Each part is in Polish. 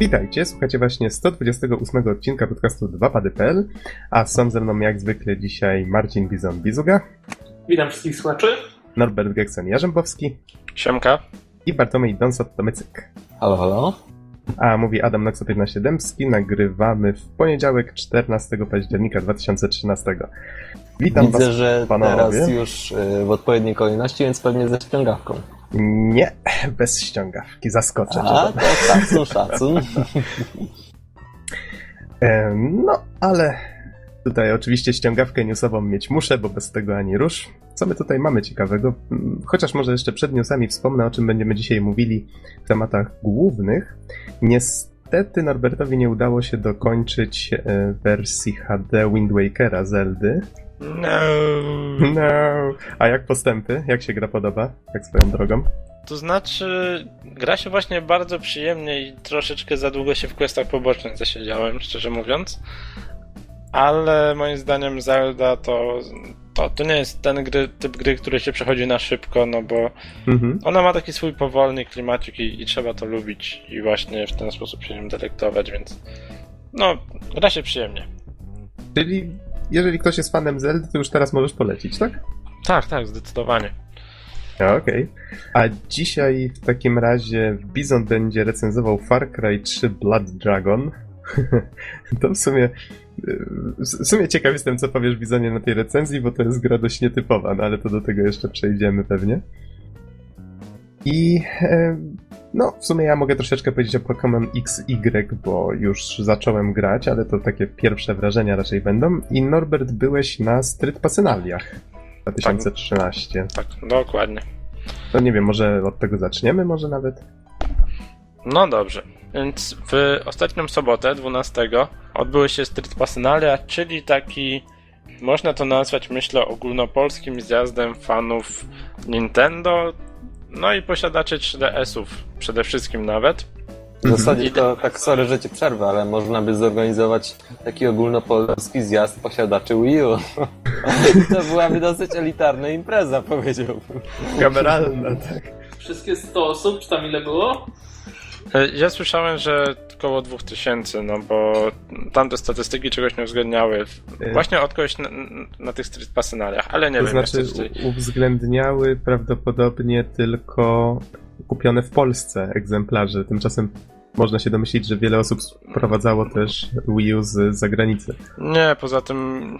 Witajcie, słuchacie właśnie 128 odcinka podcastu 2pady.pl, a są ze mną jak zwykle dzisiaj Marcin Bizon-Bizuga. Witam wszystkich słuchaczy. Norbert Geksen-Jarzębowski. Siemka. I Bartłomiej Donsot-Tomycyk. Halo, halo. A mówi Adam Noxo 15 Dębski. Nagrywamy w poniedziałek 14 października 2013. Witam Widzę, was, że panowie. teraz już y, w odpowiedniej kolejności, więc pewnie ze ściągawką. Nie, bez ściągawki, zaskoczę. A, to szacun, szacun. No, ale tutaj oczywiście ściągawkę newsową mieć muszę, bo bez tego ani rusz. Co my tutaj mamy ciekawego? Mm, Chociaż może jeszcze przed newsami wspomnę, o czym będziemy dzisiaj mówili w tematach głównych. Niestety Norbertowi nie udało się dokończyć e, wersji HD Wind Wakera Zeldy. No. No. A jak postępy? Jak się gra podoba? Tak swoją drogą. To znaczy, gra się właśnie bardzo przyjemnie i troszeczkę za długo się w questach pobocznych zasiedziałem, szczerze mówiąc. Ale moim zdaniem Zelda to, to, to nie jest ten gry, typ gry, który się przechodzi na szybko, no bo Mhm. ona ma taki swój powolny klimacik i, i trzeba to lubić i właśnie w ten sposób się nim delektować, więc no, gra się przyjemnie. Czyli jeżeli ktoś jest fanem Zeldy, to już teraz możesz polecić, tak? Tak, tak, zdecydowanie. Okej. A dzisiaj w takim razie Bizon będzie recenzował Far Cry 3 Blood Dragon. to w sumie. W sumie ciekaw jestem, co powiesz Bizonie na tej recenzji, bo to jest gra dość nietypowa, no ale to do tego jeszcze przejdziemy pewnie. I e, no, w sumie ja mogę troszeczkę powiedzieć o Pokémon XY, bo już zacząłem grać, ale to takie pierwsze wrażenia raczej będą. I Norbert, byłeś na Street Pasynaliach 2013. Tak, dokładnie. To nie wiem, może od tego zaczniemy, może nawet? No dobrze. Więc w ostatnią sobotę, 12, odbyły się Street Passionalia, czyli taki, można to nazwać, myślę, ogólnopolskim zjazdem fanów Nintendo, no i posiadaczy 3DS-ów przede wszystkim nawet. W zasadzie Mhm. to, tak sorry, że cię przerwę, ale można by zorganizować taki ogólnopolski zjazd posiadaczy Wii U. to byłaby dosyć elitarna impreza, powiedziałbym. Kameralna, tak. Wszystkie 100 osób, czy tam ile było? E, Ja słyszałem, że około 2000, no bo tamte statystyki czegoś nie uwzględniały. E. Właśnie od kogoś na, na tych Street Passionaliach, ale nie to wiem. znaczy tutaj- uwzględniały prawdopodobnie tylko kupione w Polsce egzemplarze. Tymczasem można się domyślić, że wiele osób sprowadzało też Wii U z zagranicy. Nie, poza tym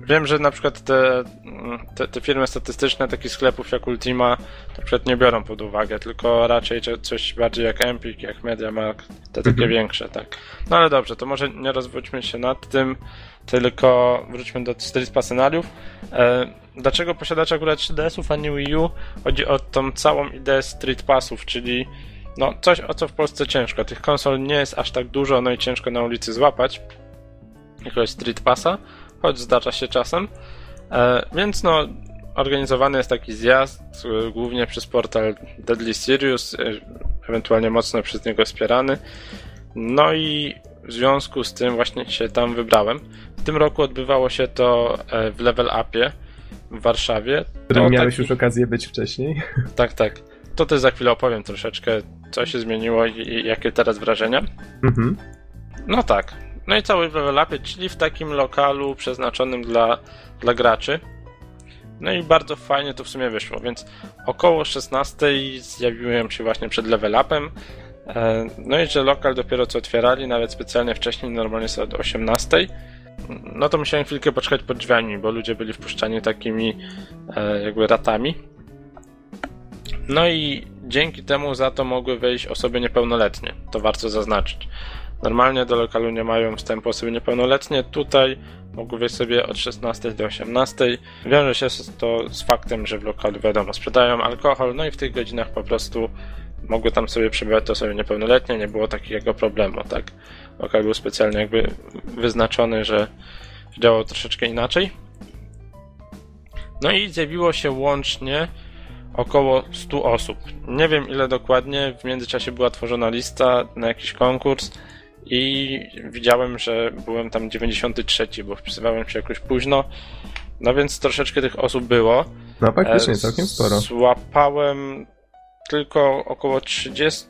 wiem, że na przykład te, te, te firmy statystyczne takich sklepów jak Ultima na przykład nie biorą pod uwagę, tylko raczej coś bardziej jak Empik, jak MediaMarkt, te takie Mhm. większe, tak. No ale dobrze, to może nie rozwódźmy się nad tym, tylko wróćmy do Street Passionaliów. E, dlaczego posiadacze akurat 3DS-ów, a nie Wii U? Chodzi o tą całą ideę Street Passów, czyli no coś, o co w Polsce ciężko. Tych konsol nie jest aż tak dużo, no i ciężko na ulicy złapać jakiegoś Street Passa, choć zdarza się czasem. E, więc no, organizowany jest taki zjazd, e, głównie przez portal Deadly Serious, e, ewentualnie mocno przez niego wspierany. No i w związku z tym właśnie się tam wybrałem. W tym roku odbywało się to e, w Level Upie w Warszawie. W którym miałeś taki- już okazję być wcześniej. Tak, tak. To też za chwilę opowiem troszeczkę, co się zmieniło i, jakie teraz wrażenia. Mhm. No tak. No i cały w level upie, czyli w takim lokalu przeznaczonym dla, dla graczy. No i bardzo fajnie to w sumie wyszło, więc około 16 zjawiłem się właśnie przed level upem. E, No i że lokal dopiero co otwierali, nawet specjalnie wcześniej, normalnie jest od 18. No to musiałem chwilkę poczekać pod drzwiami, bo ludzie byli wpuszczani takimi e, jakby ratami. No i dzięki temu za to mogły wejść osoby niepełnoletnie. To warto zaznaczyć. Normalnie do lokalu nie mają wstępu osoby niepełnoletnie. Tutaj mogły wejść sobie od 16 do 18. Wiąże się to z faktem, że w lokalu wiadomo, sprzedają alkohol, no i w tych godzinach po prostu mogły tam sobie przebywać osoby niepełnoletnie, nie było takiego problemu, tak? Lokal był specjalnie jakby wyznaczony, że działał troszeczkę inaczej. No i zjawiło się łącznie około 100 osób. Nie wiem ile dokładnie, w międzyczasie była tworzona lista na jakiś konkurs i widziałem, że byłem tam 93, bo wpisywałem się jakoś późno. No więc troszeczkę tych osób było. No faktycznie, E, całkiem sporo. Złapałem tylko około 30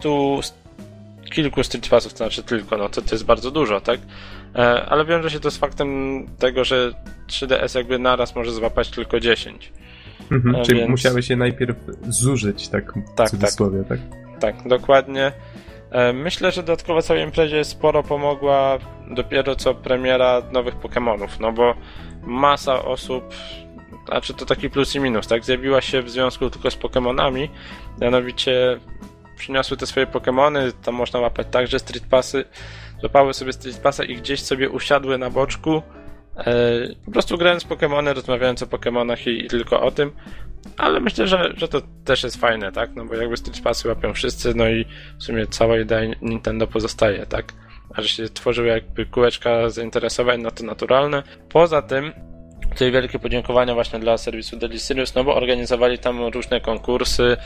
kilku Street Passów, to znaczy tylko, no to, to jest bardzo dużo, tak? E, ale wiąże się to z faktem tego, że 3DS jakby naraz może złapać tylko 10. Mhm, czyli więc- musiały się najpierw zużyć, tak w tak. cudzysłowie, tak? Tak, dokładnie. E, Myślę, że dodatkowo całej imprezie sporo pomogła dopiero co premiera nowych Pokémonów, no bo masa osób, znaczy to taki plus i minus, tak, zjawiła się w związku tylko z Pokémonami, mianowicie przyniosły te swoje Pokémony, tam można łapać także Street Passy, złapały sobie Street Passa i gdzieś sobie usiadły na boczku, e, po prostu grając Pokémony, rozmawiając o Pokémonach i, i tylko o tym, ale myślę, że, że to też jest fajne, tak? No bo jakby Street Passy łapią wszyscy, no i w sumie cała idea Nintendo pozostaje, tak? A że się tworzyły jakby kółeczka zainteresowań, no to naturalne. Poza tym, tutaj wielkie podziękowania właśnie dla serwisu Delicious, no bo organizowali tam różne konkursy,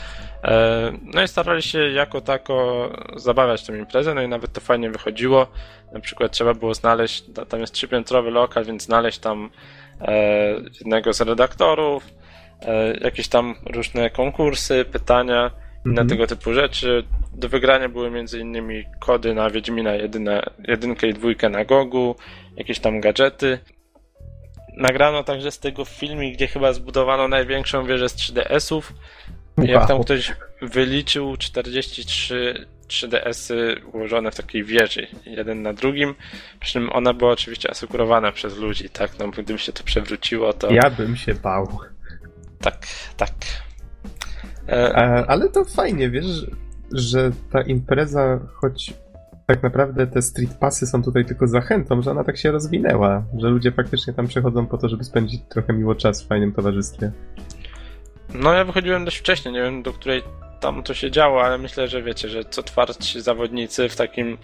e, no i starali się jako tako zabawiać tę imprezę, no i nawet to fajnie wychodziło. Na przykład trzeba było znaleźć, ta- tam jest trzypiętrowy lokal, więc znaleźć tam e, jednego z redaktorów, e, jakieś tam różne konkursy, pytania, inne Mhm. tego typu rzeczy. Do wygrania były między innymi kody na Wiedźmina jedyne, jedynkę i dwójkę na Gogu, jakieś tam gadżety. Nagrano także z tego filmik, gdzie chyba zbudowano największą wieżę z 3DS-ów. Jak tam ktoś wyliczył 43 3DS-y ułożone w takiej wieży, jeden na drugim. Przy czym ona była oczywiście asekurowana przez ludzi, tak? No, bo gdyby się to przewróciło, to. Ja bym się bał. Tak, tak. E, E, ale to fajnie, wiesz, że ta impreza, choć tak naprawdę te street passy są tutaj tylko zachętą, że ona tak się rozwinęła, że ludzie faktycznie tam przychodzą po to, żeby spędzić trochę miło czas w fajnym towarzystwie. No ja wychodziłem dość wcześnie, nie wiem do której tam to się działo, ale myślę, że wiecie, że co twardsi zawodnicy w takim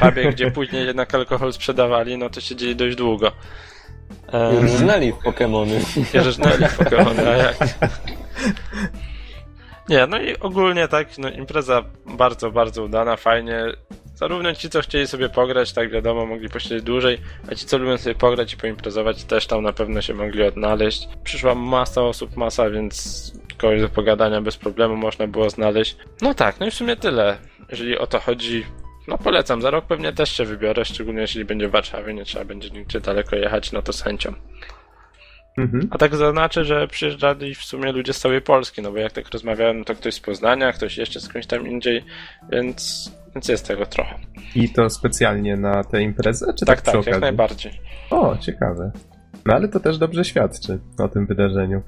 pubie, gdzie później jednak alkohol sprzedawali, no to siedzieli dość długo. Już znali w Pokemony. I żegnali w Pokémony, a jak? Nie, no i ogólnie tak, no impreza bardzo, bardzo udana, fajnie. Zarówno ci, co chcieli sobie pograć, tak wiadomo, mogli posiedzieć dłużej, a ci, co lubią sobie pograć i poimprezować, też tam na pewno się mogli odnaleźć. Przyszła masa osób, masa, więc kogoś do pogadania bez problemu można było znaleźć. No tak, no i w sumie tyle, jeżeli o to chodzi. No polecam, za rok pewnie też się wybiorę, szczególnie jeśli będzie w Warszawie, nie trzeba będzie nigdzie daleko jechać, no to z chęcią. Mhm. A tak zaznaczę, że przyjeżdżali w sumie ludzie z całej Polski, no bo jak tak rozmawiałem, to ktoś z Poznania, ktoś jeszcze skądś tam indziej, więc, więc jest tego trochę. I to specjalnie na tę imprezę, czy Tak, tak, tak, jak najbardziej. O, ciekawe. No ale to też dobrze świadczy o tym wydarzeniu.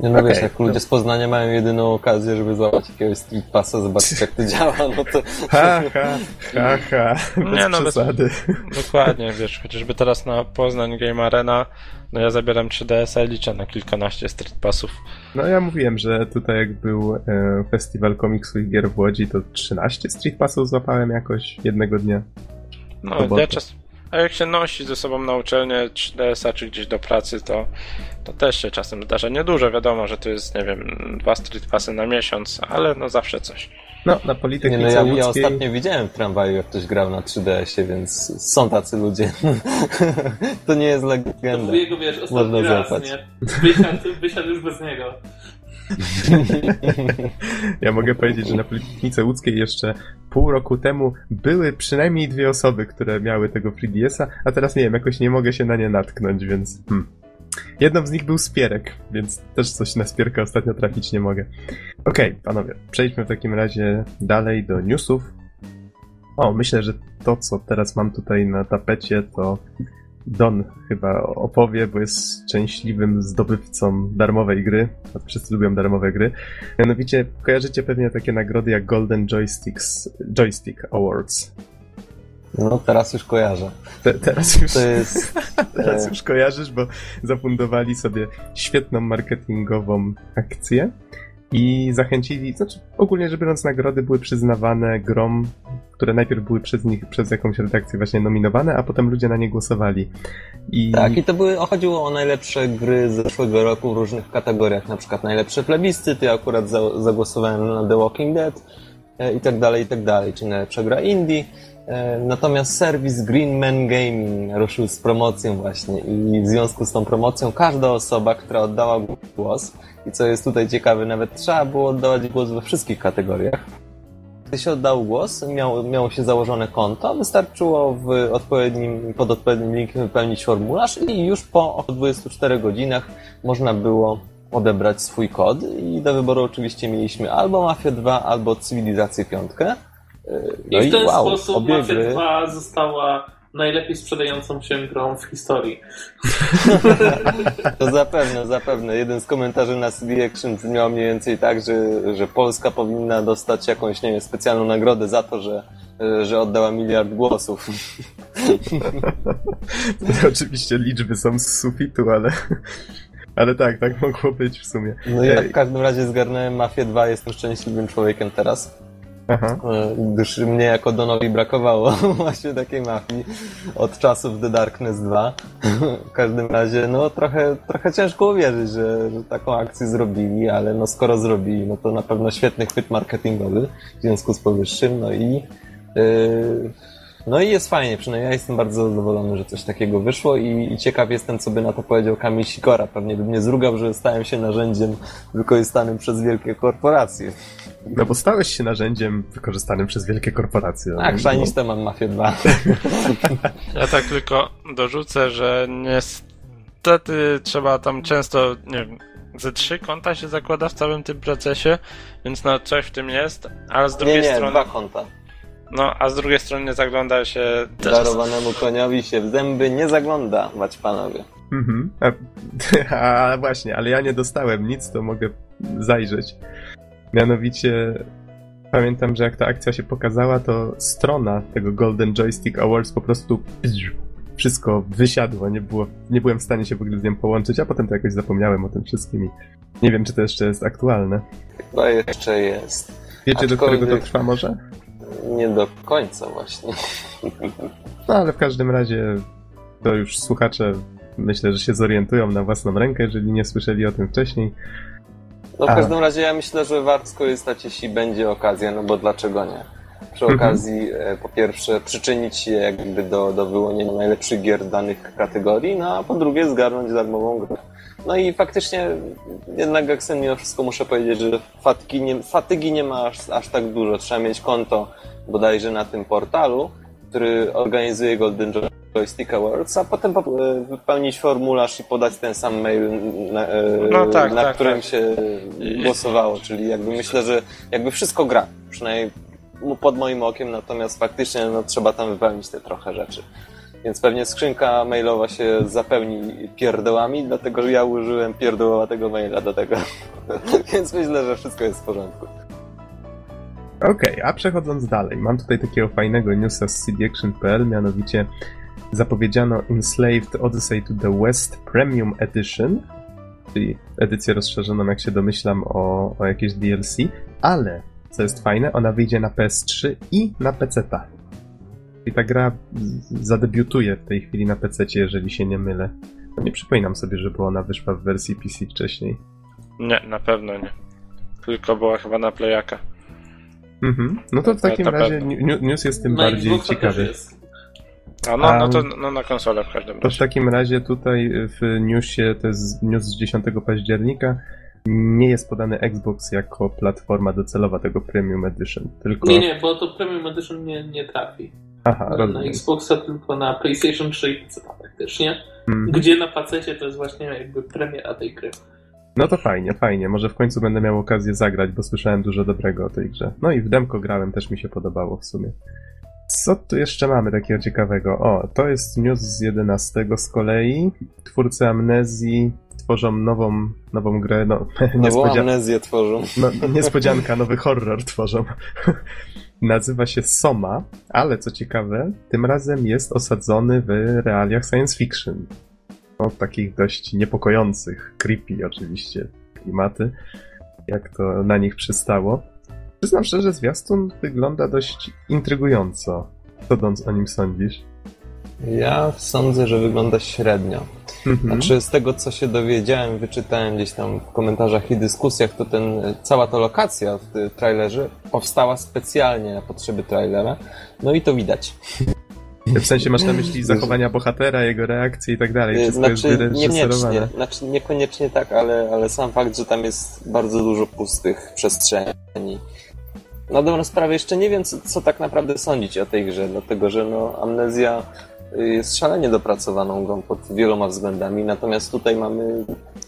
Nie no Okej, wiesz, jak ludzie no. z Poznania mają jedyną okazję, żeby złapać jakiegoś street passa, zobaczyć jak to działa, no to... Ha, ha, ha, ha. Bez Nie, no, bez- przesady. Dokładnie, wiesz, chociażby teraz na Poznań Game Arena, no ja zabieram 3DS-a i liczę na kilkanaście street passów. No ja mówiłem, że tutaj jak był e, festiwal komiksu i gier w Łodzi, to 13 street passów złapałem jakoś jednego dnia. No, ja czas... A jak się nosi ze sobą na uczelnię 3DS-a czy gdzieś do pracy, to, to też się czasem zdarza. Niedużo, wiadomo, że to jest, nie wiem, dwa street passy na miesiąc, ale no zawsze coś. No, na Nie Politechnice no, ja, ja ostatnio widziałem w tramwaju, jak ktoś grał na 3DS-ie, więc są tacy ludzie. to nie jest To legenda. był jego, wiesz, Można ostatni raz, złapać. nie? Wysiadł, wysiadł już bez niego. Ja mogę powiedzieć, że na Politechnice Łódzkiej jeszcze pół roku temu były przynajmniej dwie osoby, które miały tego 3DS-a, a teraz nie wiem, jakoś nie mogę się na nie natknąć, więc... Hmm. Jedną z nich był Spierek, więc też coś na Spierka ostatnio trafić nie mogę. Okej, panowie, przejdźmy w takim razie dalej do newsów. O, myślę, że to, co teraz mam tutaj na tapecie, to Don chyba opowie, bo jest szczęśliwym zdobywcą darmowej gry. Wszyscy lubią darmowe gry. Mianowicie kojarzycie pewnie takie nagrody jak Golden Joysticks, Joystick Awards. No teraz już kojarzę. Te, teraz już, jest... teraz e, już kojarzysz, bo zafundowali sobie świetną marketingową akcję i zachęcili, znaczy ogólnie rzecz biorąc nagrody były przyznawane grom, które najpierw były przez nich, przez jakąś redakcję właśnie nominowane, a potem ludzie na nie głosowali. I Tak, i to były, chodziło o najlepsze gry z zeszłego roku w różnych kategoriach, na przykład najlepsze plebiscyty, ja akurat za, zagłosowałem na The Walking Dead e, i tak dalej, i tak dalej, czyli najlepsza gra indie. E, Natomiast serwis Green Man Gaming ruszył z promocją właśnie i w związku z tą promocją każda osoba, która oddała głos i co jest tutaj ciekawe, nawet trzeba było oddawać głos we wszystkich kategoriach, gdy się oddało głos, miało, miało się założone konto, wystarczyło w odpowiednim, pod odpowiednim linkiem wypełnić formularz i już po 24 godzinach można było odebrać swój kod i do wyboru oczywiście mieliśmy albo Mafia 2, albo Cywilizację 5. No I w ten wow, sposób Mafia gry... 2 została najlepiej sprzedającą się grą w historii. To zapewne, zapewne. Jeden z komentarzy na CD Action brzmiał mniej więcej tak, że, że Polska powinna dostać jakąś, nie wiem, specjalną nagrodę za to, że, że oddała miliard głosów. To oczywiście liczby są z sufitu, ale... Ale tak, tak mogło być w sumie. No ja w każdym razie zgarnąłem Mafię 2, jestem szczęśliwym człowiekiem teraz. Aha. E, gdyż mnie jako Donowi brakowało właśnie takiej mafii od czasów The Darkness 2. W każdym razie, no trochę, trochę ciężko uwierzyć, że, że taką akcję zrobili, ale no skoro zrobili, no to na pewno świetny chwyt marketingowy w związku z powyższym, no i yy, no i jest fajnie, przynajmniej ja jestem bardzo zadowolony, że coś takiego wyszło i, i ciekaw jestem, co by na to powiedział Kamil Sikora. Pewnie by mnie zrugał, że stałem się narzędziem wykorzystanym przez wielkie korporacje. No bo stałeś się narzędziem wykorzystanym przez wielkie korporacje. Tak, no. szaniste mam Mafię 2. Ja tak tylko dorzucę, że niestety trzeba tam często, nie wiem, ze trzy konta się zakłada w całym tym procesie, więc no coś w tym jest, ale z drugiej nie, nie, strony... dwa konta. No, a z drugiej strony zagląda się... Darowanemu koniowi się w zęby nie zagląda, bać panowie. Mhm. A, a, właśnie, ale ja nie dostałem nic, to mogę zajrzeć. Mianowicie pamiętam, że jak ta akcja się pokazała, to strona tego Golden Joystick Awards po prostu wszystko wysiadło, nie, było, nie byłem w stanie się w ogóle z nią połączyć, a potem to jakoś zapomniałem o tym wszystkim i nie wiem, czy to jeszcze jest aktualne. Chyba jeszcze jest. Wiecie, Aczkolwiek... do którego to trwa może? Nie do końca właśnie. No ale w każdym razie to już słuchacze myślę, że się zorientują na własną rękę, jeżeli nie słyszeli o tym wcześniej. No w każdym razie ja myślę, że warto skorzystać, jeśli będzie okazja, no bo dlaczego nie? Przy mhm. okazji mhm. po pierwsze przyczynić się jakby do, do wyłonienia najlepszych gier danych kategorii, no a po drugie zgarnąć darmową grę. No i faktycznie jednak jak mimo wszystko muszę powiedzieć, że fatygi nie, fatygi nie ma aż, aż tak dużo. Trzeba mieć konto bodajże na tym portalu, który organizuje Golden Joystick Awards, a potem e, wypełnić formularz i podać ten sam mail, na, e, no tak, na tak, którym tak. się głosowało. Czyli jakby myślę, że jakby wszystko gra, przynajmniej pod moim okiem, natomiast faktycznie no, trzeba tam wypełnić te trochę rzeczy. Więc pewnie skrzynka mailowa się zapełni pierdołami, dlatego że ja użyłem pierdołowatego maila do tego. Więc myślę, że wszystko jest w porządku. Okej, okay, a przechodząc dalej, mam tutaj takiego fajnego newsa z cdaction.pl, mianowicie zapowiedziano Enslaved Odyssey to the West Premium Edition, czyli edycję rozszerzoną, jak się domyślam, o, o jakieś DLC, ale, co jest fajne, ona wyjdzie na PS3 i na PC-ta. I ta gra zadebiutuje w tej chwili na PC, jeżeli się nie mylę. No nie przypominam sobie, żeby ona wyszła w wersji PC wcześniej. Nie, na pewno nie. Tylko była chyba na Playaka. Mhm. No to w takim razie news jest tym no bardziej ciekawy. A no, no to no, na konsolę w każdym razie. To w takim razie tutaj w newsie, to jest news z 10 października, nie jest podany Xbox jako platforma docelowa tego Premium Edition, tylko... Nie, nie, bo to Premium Edition nie, nie trafi. Aha, na, na Xboxa, tylko na PlayStation 3 i PC praktycznie, hmm. gdzie na PC to jest właśnie jakby premiera tej gry. No to fajnie, fajnie. Może w końcu będę miał okazję zagrać, bo słyszałem dużo dobrego o tej grze. No i w demko grałem, też mi się podobało w sumie. Co tu jeszcze mamy takiego ciekawego? O, to jest news z 11 z kolei. Twórcy Amnezji tworzą nową, nową grę. No, niespodzian... amnezję tworzą. No, niespodzianka, nowy horror tworzą. Nazywa się Soma, ale co ciekawe, tym razem jest osadzony w realiach science fiction no, takich dość niepokojących, creepy oczywiście klimaty, jak to na nich przystało. Przyznam szczerze, zwiastun wygląda dość intrygująco. Co Dąc o nim sądzisz? Ja sądzę, że wygląda średnio. Mhm. Znaczy, z tego co się dowiedziałem, wyczytałem gdzieś tam w komentarzach i dyskusjach, to ten, cała ta lokacja w trailerze powstała specjalnie na potrzeby trailera. No i to widać. W sensie masz na myśli zachowania bohatera, jego reakcje i tak dalej. Wszystko znaczy, jest niekoniecznie, znaczy niekoniecznie tak, ale, ale sam fakt, że tam jest bardzo dużo pustych przestrzeni. na dobrą sprawę jeszcze nie wiem, co, co, tak naprawdę sądzić o tej grze, dlatego że no, Amnezja jest szalenie dopracowaną grą pod wieloma względami, natomiast tutaj mamy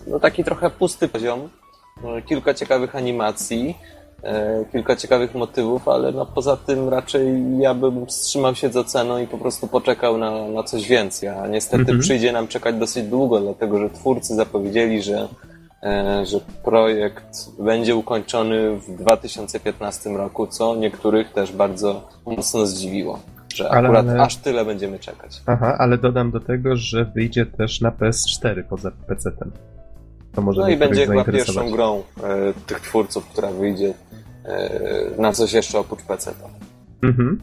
no, taki trochę pusty poziom, kilka ciekawych animacji, e, kilka ciekawych motywów, ale no, poza tym raczej ja bym wstrzymał się z oceną i po prostu poczekał na, na coś więcej, a niestety mhm. przyjdzie nam czekać dosyć długo, dlatego że twórcy zapowiedzieli, że E, że projekt będzie ukończony w 2015 roku, co niektórych też bardzo mocno zdziwiło, że ale, akurat ale... aż tyle będziemy czekać. Aha, ale dodam do tego, że wyjdzie też na PS4 poza PC-tem. To może no i będzie chyba pierwszą grą e, tych twórców, która wyjdzie e, na coś jeszcze oprócz PC-ta. Mhm.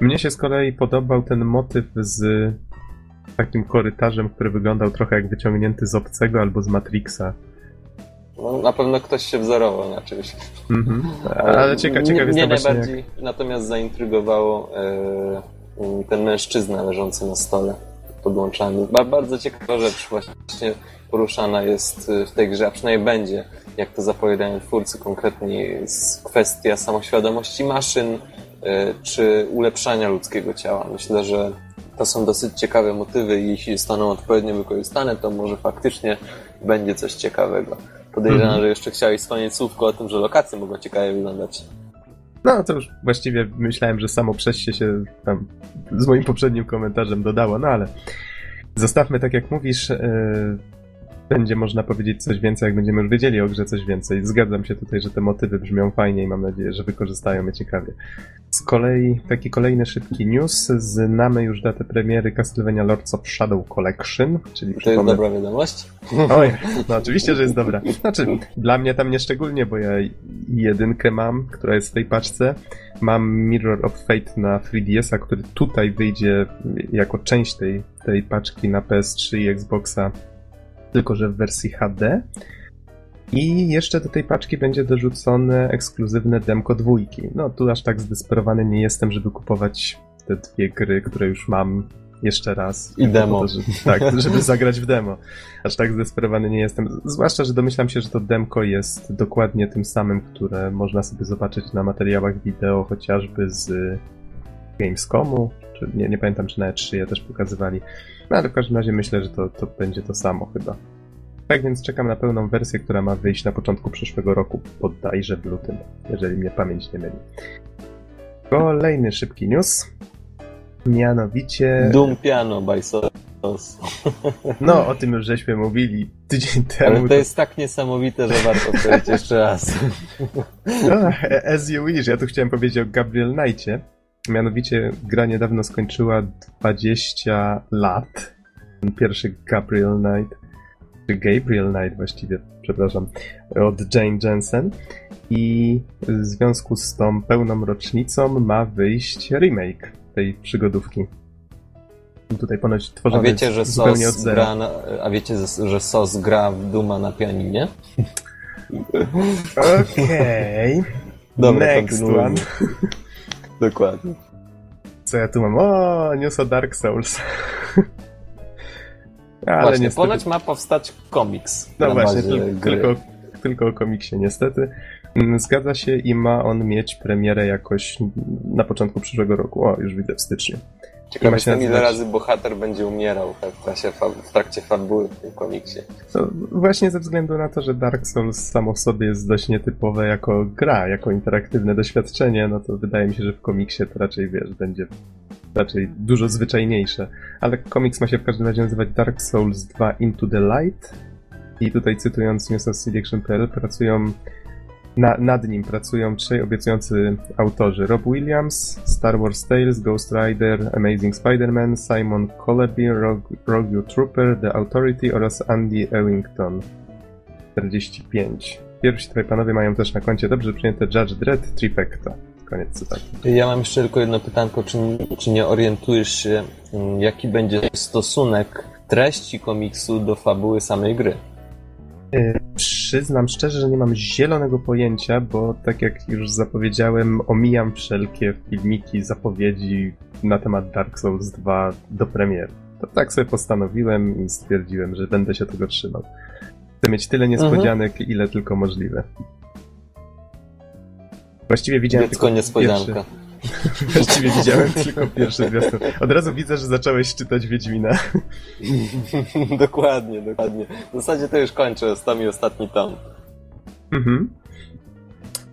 Mnie się z kolei podobał ten motyw z takim korytarzem, który wyglądał trochę jak wyciągnięty z Obcego albo z Matrixa no, na pewno ktoś się wzorował na czymś. Mm-hmm. Ale ciekaw, ciekaw Mnie najbardziej jak... natomiast zaintrygowało e, ten mężczyzna leżący na stole podłączany. Bardzo ciekawa rzecz właśnie poruszana jest w tej grze, a przynajmniej będzie, jak to zapowiadają twórcy, konkretnie jest kwestia samoświadomości maszyn, e, czy ulepszania ludzkiego ciała. Myślę, że to są dosyć ciekawe motywy i jeśli zostaną odpowiednio wykorzystane, to może faktycznie będzie coś ciekawego. Podejrzewam, mhm. że jeszcze chciałeś wspomnieć słówko o tym, że lokacje mogą ciekawie wyglądać. No, to już właściwie myślałem, że samo przejście się tam z moim poprzednim komentarzem dodało, no ale zostawmy tak jak mówisz. Yy, będzie można powiedzieć coś więcej, jak będziemy już wiedzieli o grze coś więcej. Zgadzam się tutaj, że te motywy brzmią fajnie i mam nadzieję, że wykorzystają je ciekawie. Z kolei taki kolejny szybki news. Znamy już datę premiery Castlevania Lords of Shadow Collection, czyli To jest dobra wiadomość? Oj, no oczywiście, że jest dobra. Znaczy, dla mnie tam nieszczególnie, bo ja jedynkę mam, która jest w tej paczce. Mam Mirror of Fate na 3DS-a, który tutaj wyjdzie jako część tej, tej paczki na PS3 i Xboxa tylko że w wersji HD. I jeszcze do tej paczki będzie dorzucone ekskluzywne demko dwójki. No tu aż tak zdesperowany nie jestem, żeby kupować te dwie gry, które już mam jeszcze raz. I demo. To, żeby, tak, żeby zagrać w demo. Aż tak zdesperowany nie jestem. Zwłaszcza, że domyślam się, że to demko jest dokładnie tym samym, które można sobie zobaczyć na materiałach wideo, chociażby z Gamescomu, czy nie, nie pamiętam, czy na E3 je też pokazywali. No ale w każdym razie myślę, że to, to będzie to samo chyba. Tak więc czekam na pełną wersję, która ma wyjść na początku przyszłego roku, bodajże w lutym, jeżeli mnie pamięć nie myli. Kolejny szybki news. Mianowicie. Doom Piano by Sos. No, o tym już żeśmy mówili tydzień temu. Ale to, to... jest tak niesamowite, że warto powiedzieć jeszcze raz. No, as you wish. Ja tu chciałem powiedzieć o Gabriel Knightie. Mianowicie gra niedawno skończyła 20 lat. Pierwszy Gabriel Knight, czy Gabriel Knight właściwie, przepraszam, od Jane Jensen. I w związku z tą pełną rocznicą ma wyjść remake tej przygodówki. Tutaj ponoć tworzony a wiecie, że zupełnie od zera. Gra na, a wiecie, że SOS gra w Duma na pianinie? Okej. Okay. Next one. Dokładnie. Co ja tu mam? O, news o Dark Souls. Ale właśnie, niestety... ponoć ma powstać komiks. No właśnie, tylko, tylko, tylko o komiksie niestety. Mm, zgadza się i ma on mieć premierę jakoś na początku przyszłego roku. O, już widzę w styczniu. Ciekawe jestem, ile razy bohater będzie umierał w, w trakcie fabuły w tym komiksie. To właśnie ze względu na to, że Dark Souls samo w sobie jest dość nietypowe jako gra, jako interaktywne doświadczenie, no to wydaje mi się, że w komiksie to raczej, wiesz, będzie raczej dużo zwyczajniejsze. Ale komiks ma się w każdym razie nazywać Dark Souls 2 Into the Light i tutaj cytując News of Selection.pl pracują na, nad nim pracują trzej obiecujący autorzy: Rob Williams, Star Wars Tales, Ghost Rider, Amazing Spider-Man, Simon Collaby, Rogue, Rogue Trooper, The Authority oraz Andy Ewington. 45. Pierwsi tutaj panowie mają też na koncie dobrze przyjęte Judge Dredd Trifecta. Koniec cytatu. Ja mam jeszcze tylko jedno pytanko. Czy, czy nie orientujesz się, mm, jaki będzie stosunek treści komiksu do fabuły samej gry? E, przyznam szczerze, że nie mam zielonego pojęcia, bo tak jak już zapowiedziałem, omijam wszelkie filmiki, zapowiedzi na temat Dark Souls 2 do premiery. To tak sobie postanowiłem i stwierdziłem, że będę się tego trzymał. Chcę mieć tyle niespodzianek, mhm. ile tylko możliwe. Właściwie widziałem Dziecko tylko niespodzianka. Pierwszy... Właściwie widziałem tylko pierwszy zwiastun. Od razu widzę, że zacząłeś czytać Wiedźmina. dokładnie, dokładnie. W zasadzie to już kończę, z mi ostatni tom. Mhm.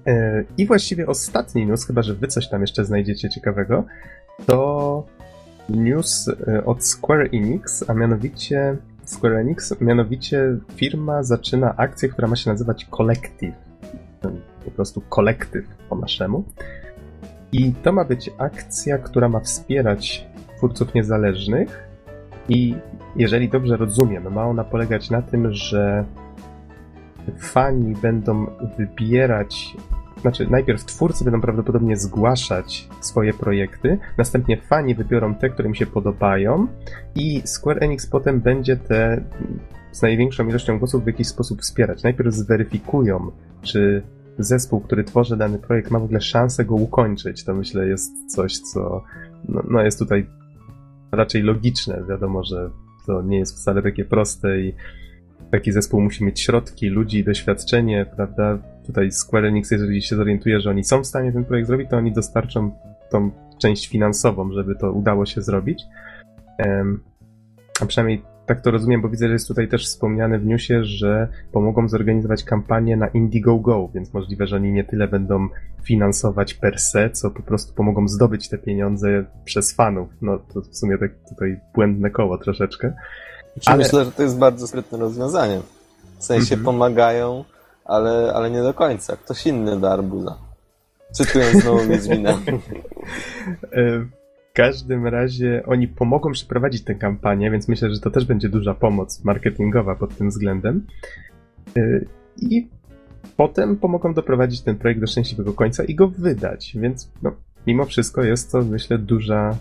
E, I właściwie ostatni news, chyba że wy coś tam jeszcze znajdziecie ciekawego, to news e, od Square Enix, a mianowicie Square Enix, mianowicie firma zaczyna akcję, która ma się nazywać Collective. Po prostu kolektyw po naszemu. I to ma być akcja, która ma wspierać twórców niezależnych i jeżeli dobrze rozumiem, ma ona polegać na tym, że fani będą wybierać znaczy najpierw twórcy będą prawdopodobnie zgłaszać swoje projekty, następnie fani wybiorą te, które im się podobają i Square Enix potem będzie te z największą ilością głosów w jakiś sposób wspierać. Najpierw zweryfikują, czy zespół, który tworzy dany projekt ma w ogóle szansę go ukończyć. To myślę jest coś, co no, no jest tutaj raczej logiczne. Wiadomo, że to nie jest wcale takie proste i taki zespół musi mieć środki, ludzi, doświadczenie, prawda? Tutaj Square Enix, jeżeli się zorientuje, że oni są w stanie ten projekt zrobić, to oni dostarczą tą część finansową, żeby to udało się zrobić. A przynajmniej tak to rozumiem, bo widzę, że jest tutaj też wspomniane w newsie, że pomogą zorganizować kampanię na Indiegogo, więc możliwe, że oni nie tyle będą finansować per se, co po prostu pomogą zdobyć te pieniądze przez fanów. No to w sumie tak tutaj błędne koło troszeczkę. Ale... Myślę, że to jest bardzo sprytne rozwiązanie. W sensie mm -hmm. pomagają, ale, ale nie do końca. Ktoś inny da arbuza. Cytując znowu Wiedźmina. Każdym razie oni pomogą przeprowadzić tę kampanię, więc myślę, że to też będzie duża pomoc marketingowa pod tym względem. E, I potem pomogą doprowadzić ten projekt do szczęśliwego końca i go wydać, więc no, mimo wszystko jest to, myślę, duża,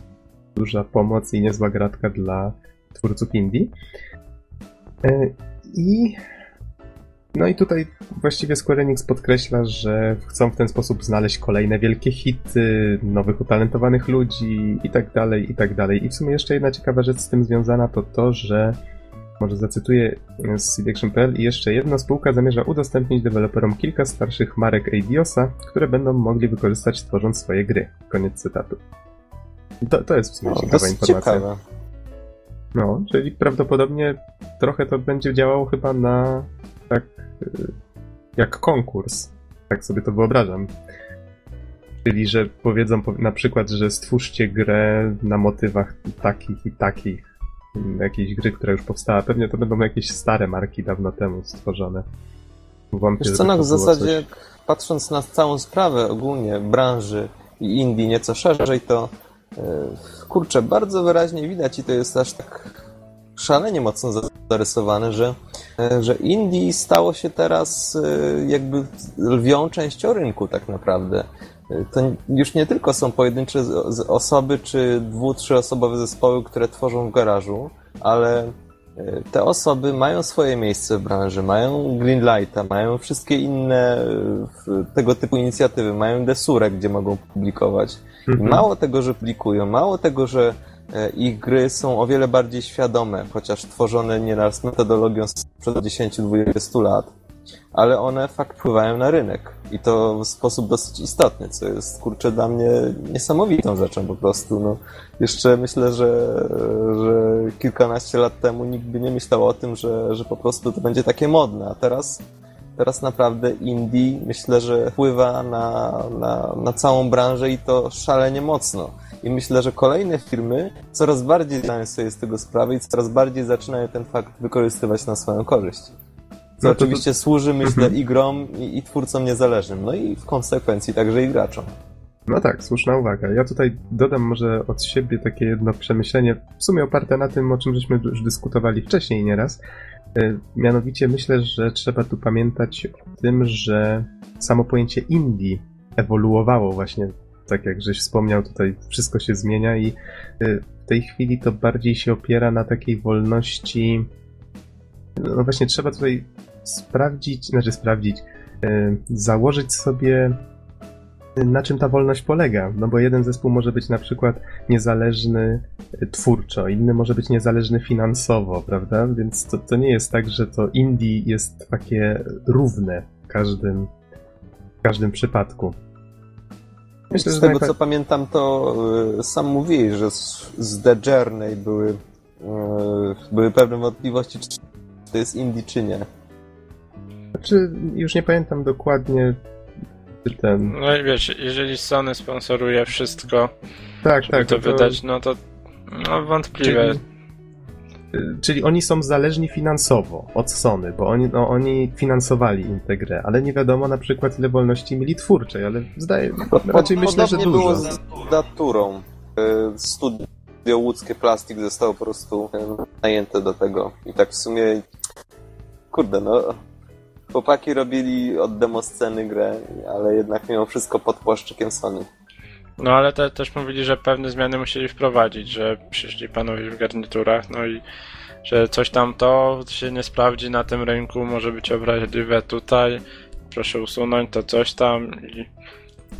duża pomoc i niezła gratka dla twórców indie. E, I no i tutaj właściwie Square Enix podkreśla, że chcą w ten sposób znaleźć kolejne wielkie hity, nowych utalentowanych ludzi i tak dalej, i tak dalej. I w sumie jeszcze jedna ciekawa rzecz z tym związana to to, że może zacytuję z CDAction.pl i jeszcze jedna spółka zamierza udostępnić deweloperom kilka starszych marek Eidiosa, które będą mogli wykorzystać tworząc swoje gry. Koniec cytatu. To, to jest w sumie ciekawa informacja. Ciekawe. No, czyli prawdopodobnie trochę to będzie działało chyba na tak y, jak konkurs. Tak sobie to wyobrażam. Czyli, że powiedzą na przykład, że stwórzcie grę na motywach takich i takich. Jakiejś gry, która już powstała. Pewnie to będą jakieś stare marki dawno temu stworzone. Wątpię, Wiesz co, no w zasadzie coś... patrząc na całą sprawę ogólnie branży i Indii nieco szerzej, to yy, kurczę, bardzo wyraźnie widać i to jest aż tak szalenie mocno zarysowane, że, e, że Indie stało się teraz e, jakby lwią częścią rynku tak naprawdę. E, to już nie tylko są pojedyncze osoby czy dwu, trzyosobowe zespoły, które tworzą w garażu, ale te osoby mają swoje miejsce w branży, mają Greenlighta, mają wszystkie inne tego typu inicjatywy, mają Desurę, gdzie mogą publikować. Mhm. Mało tego, że publikują, mało tego, że ich gry są o wiele bardziej świadome, chociaż tworzone nieraz metodologią sprzed 10-20 lat, ale one fakt wpływają na rynek i to w sposób dosyć istotny, co jest kurczę dla mnie niesamowitą rzeczą po prostu. No, jeszcze myślę, że, że kilkanaście lat temu nikt by nie myślał o tym, że, że po prostu to będzie takie modne, a teraz teraz naprawdę indie myślę, że wpływa na, na, na całą branżę i to szalenie mocno. I myślę, że kolejne firmy coraz bardziej zdają sobie z tego sprawę i coraz bardziej zaczynają ten fakt wykorzystywać na swoją korzyść. Co no oczywiście to... służy, myślę, mhm. i grom, i, i twórcom niezależnym, no i w konsekwencji także i graczom. No tak, słuszna uwaga. Ja tutaj dodam może od siebie takie jedno przemyślenie, w sumie oparte na tym, o czym żeśmy już dyskutowali wcześniej nieraz. E, mianowicie myślę, że trzeba tu pamiętać o tym, że samo pojęcie indie ewoluowało właśnie tak jak żeś wspomniał, tutaj wszystko się zmienia i y, w tej chwili to bardziej się opiera na takiej wolności. No właśnie, trzeba tutaj sprawdzić, znaczy sprawdzić, y, założyć sobie y, na czym ta wolność polega. No bo jeden zespół może być na przykład niezależny twórczo, inny może być niezależny finansowo, prawda? Więc to, to nie jest tak, że to indie jest takie równe w każdym, w każdym przypadku. Myślę, z tego co pamiętam, to y, sam mówiłeś, że z, z The Journey były, y, były pewne wątpliwości, czy to jest indie, czy nie. Znaczy, już nie pamiętam dokładnie, czy ten... No i wiesz, jeżeli Sony sponsoruje wszystko, tak, tak, to, to wydać, no to no, wątpliwe. Czyli czyli oni są zależni finansowo od Sony, bo oni, no, oni finansowali im tę grę, ale nie wiadomo na przykład ile wolności mieli twórczej, ale zdaje, raczej myślę, że dużo. było z daturą. E, studio łódzkie Plastik zostało po prostu najęte do tego. I tak w sumie, kurde no, chłopaki robili od demo sceny grę, ale jednak mimo wszystko pod płaszczykiem Sony. No ale te, też mówili, że pewne zmiany musieli wprowadzić, że przyszli panowie w garniturach, no i że coś tam to się nie sprawdzi na tym rynku, może być obraźliwe tutaj, proszę usunąć to coś tam i...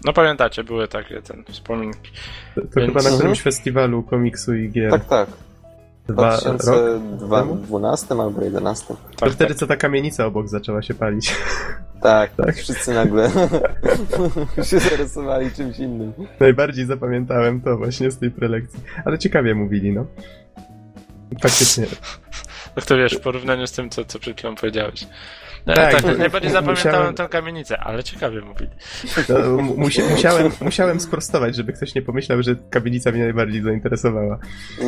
No pamiętacie, były takie ten wspominki. To, to Więc... chyba na którymś festiwalu komiksu i gier. Tak, tak. Dwa, 2012 albo 2011. To tak, wtedy tak. co ta kamienica obok zaczęła się palić. Tak, tak. wszyscy nagle się zarysowali czymś innym. Najbardziej zapamiętałem to właśnie z tej prelekcji. Ale ciekawie mówili, no. Faktycznie. No to wiesz, w porównaniu z tym, co, co przed chwilą powiedziałeś. No, tak, tak najbardziej zapamiętałem musiałem... tę kamienicę, ale ciekawie mówili. No, musi, musiałem, musiałem sprostować, żeby ktoś nie pomyślał, że kamienica mnie najbardziej zainteresowała.